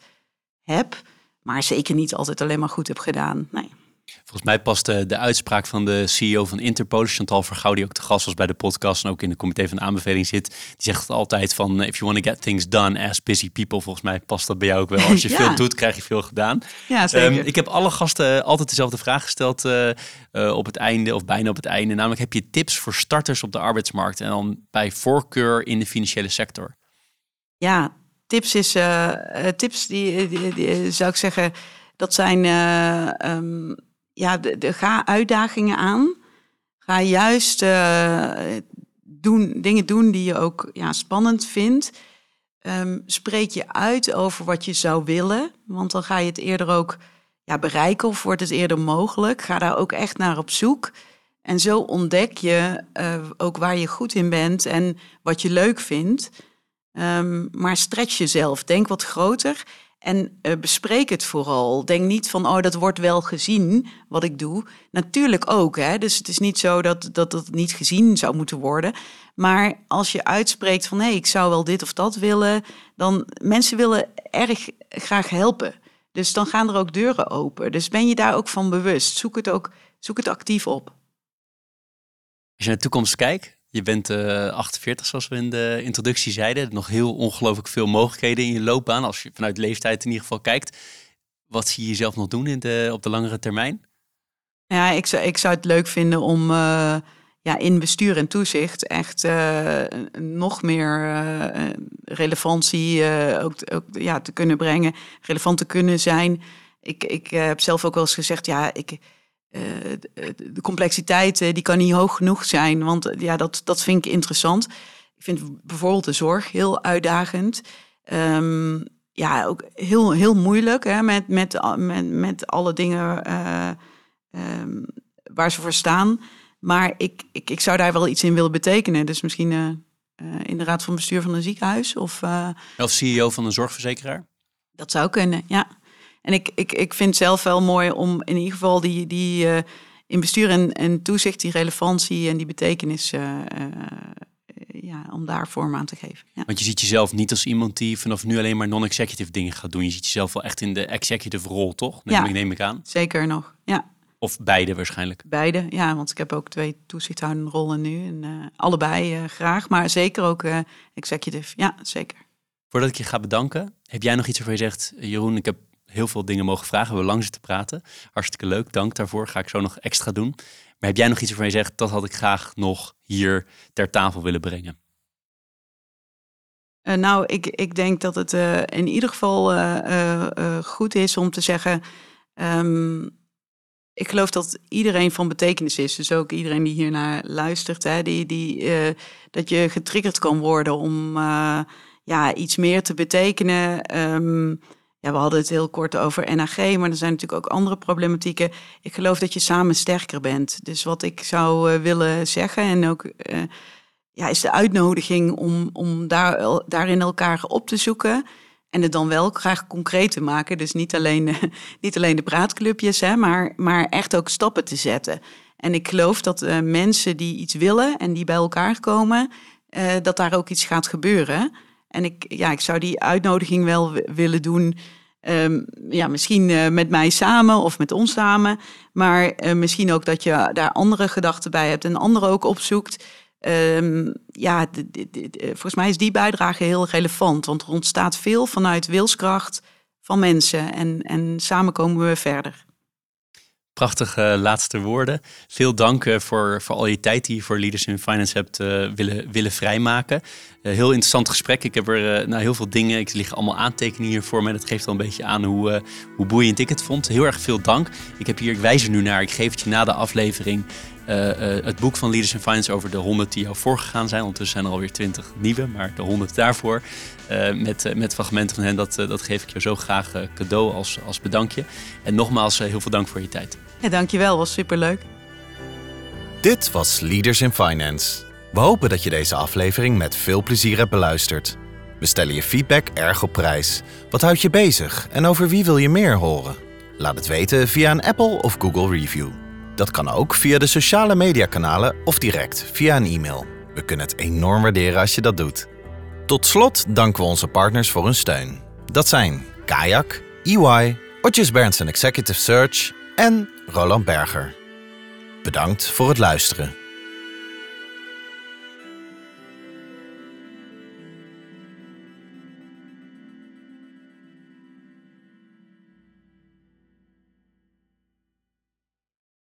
heb, maar zeker niet altijd alleen maar goed heb gedaan. Nee. Volgens mij past de, de, uitspraak van de CEO van Interpol, Chantal Vergouw, die ook te gast was bij de podcast en ook in de comité van aanbeveling zit. Die zegt altijd van, if you want to get things done as busy people, volgens mij past dat bij jou ook wel. Als je ja. veel doet, krijg je veel gedaan. Ja, zeker. Um, ik heb alle gasten altijd dezelfde vraag gesteld uh, uh, op het einde, of bijna op het einde. Namelijk, heb je tips voor starters op de arbeidsmarkt en dan bij voorkeur in de financiële sector? Ja, tips is, uh, tips die, die, die, zou ik zeggen, dat zijn... Um, ja, de, ga uitdagingen aan. Ga juist uh, doen, dingen doen die je ook ja, spannend vindt. Ehm, spreek je uit over wat je zou willen, want dan ga je het eerder ook ja, bereiken of wordt het eerder mogelijk. Ga daar ook echt naar op zoek. En zo ontdek je uh, ook waar je goed in bent en wat je leuk vindt. Um, maar stretch jezelf, denk wat groter en uh, bespreek het vooral. Denk niet van, oh, dat wordt wel gezien wat ik doe. Natuurlijk ook, hè. Dus het is niet zo dat, dat dat niet gezien zou moeten worden. Maar als je uitspreekt van, hé, hey, ik zou wel dit of dat willen... dan mensen willen erg graag helpen. Dus dan gaan er ook deuren open. Dus ben je daar ook van bewust. Zoek het ook zoek het actief op. Als je naar de toekomst kijkt, je bent uh, eh, 48, zoals we in de introductie zeiden. Nog heel ongelooflijk veel mogelijkheden in je loopbaan, als je vanuit leeftijd in ieder geval kijkt. Wat zie je jezelf nog doen in de, op de langere termijn? Ja, ik zou, ik zou het leuk vinden om uh, ja, in bestuur en toezicht echt uh, nog meer relevantie ook, ook, ja, te kunnen brengen, relevant te kunnen zijn. Ik, ik heb zelf ook wel eens gezegd, ja, ik, uh, de complexiteit die kan niet hoog genoeg zijn. Want eh, ja, dat, dat vind ik interessant. Ik vind bijvoorbeeld de zorg heel uitdagend. Um, ja, ook heel, heel moeilijk hè, met, met, met, met alle dingen uh, um, waar ze voor staan. Maar ik, ik, ik zou daar wel iets in willen betekenen. Dus misschien in de raad van bestuur van een ziekenhuis. Of, of CEO van een zorgverzekeraar? Dat zou kunnen, ja. En ik, ik, ik vind zelf wel mooi om in ieder geval die, die uh, in bestuur en, en toezicht, die relevantie en die betekenis, uh, uh, ja, om daar vorm aan te geven. Ja. Want je ziet jezelf niet als iemand die vanaf nu alleen maar non-executive dingen gaat doen. Je ziet jezelf wel echt in de executive rol, toch? Neem, ja, ik, neem ik aan. Zeker nog, ja. Of beide waarschijnlijk? Beide, ja, want ik heb ook twee toezichthoudende rollen nu. En allebei graag, maar zeker ook executive, ja, zeker. Voordat ik je ga bedanken, heb jij nog iets waarvan je zegt... Jeroen, ik heb heel veel dingen mogen vragen. We lang zitten praten. Hartstikke leuk, dank daarvoor. Ga ik zo nog extra doen. Maar heb jij nog iets waarvan je zegt, dat had ik graag nog hier ter tafel willen brengen? Uh, nou, ik, ik denk dat het uh, in ieder geval uh, goed is om te zeggen. Um, ik geloof dat iedereen van betekenis is. Dus ook iedereen die hiernaar luistert. Hè, die, die, dat je getriggerd kan worden om ja, iets meer te betekenen. Um, ja, we hadden het heel kort over NAG, maar er zijn natuurlijk ook andere problematieken. Ik geloof dat je samen sterker bent. Dus wat ik zou uh, willen zeggen en ook uh, ja, is de uitnodiging om, om daar, daarin elkaar op te zoeken. En het dan wel graag concreet te maken. Dus niet alleen, niet alleen de praatclubjes, hè, maar, maar echt ook stappen te zetten. En ik geloof dat mensen die iets willen en die bij elkaar komen, dat daar ook iets gaat gebeuren. En ik, ja, ik zou die uitnodiging wel willen doen. Um, ja, misschien uh, met mij samen of met ons samen. Maar uh, misschien ook dat je daar andere gedachten bij hebt en anderen ook opzoekt. Um, ja, volgens mij is die bijdrage heel relevant. Want er ontstaat veel vanuit wilskracht van mensen. En, en samen komen we verder. Prachtige laatste woorden. Veel dank eh, voor, voor al je tijd die je voor Leaders in Finance hebt uh, willen, willen vrijmaken. Uh, heel interessant gesprek. Ik heb er nou, heel veel dingen. Ik lig allemaal aantekeningen hier voor me. Dat geeft al een beetje aan hoe, hoe boeiend ik het vond. Heel erg veel dank. Ik heb hier, ik wijs er nu naar. Ik geef het je na de aflevering. het boek van Leaders in Finance over de 100 die jou voorgegaan zijn. Ondertussen zijn er alweer 20 nieuwe, maar de 100 daarvoor. met, met fragmenten van hen, dat, dat geef ik jou zo graag cadeau als, als bedankje. En nogmaals, heel veel dank voor je tijd. Ja, dankjewel, was superleuk. Dit was Leaders in Finance. We hopen dat je deze aflevering met veel plezier hebt beluisterd. We stellen je feedback erg op prijs. Wat houdt je bezig en over wie wil je meer horen? Laat het weten via een Apple of Google review. Dat kan ook via de sociale mediakanalen of direct via een e-mail. We kunnen het enorm waarderen als je dat doet. Tot slot danken we onze partners voor hun steun. Dat zijn Kayak, EY, Otjes Berndsen Executive Search en Roland Berger. Bedankt voor het luisteren.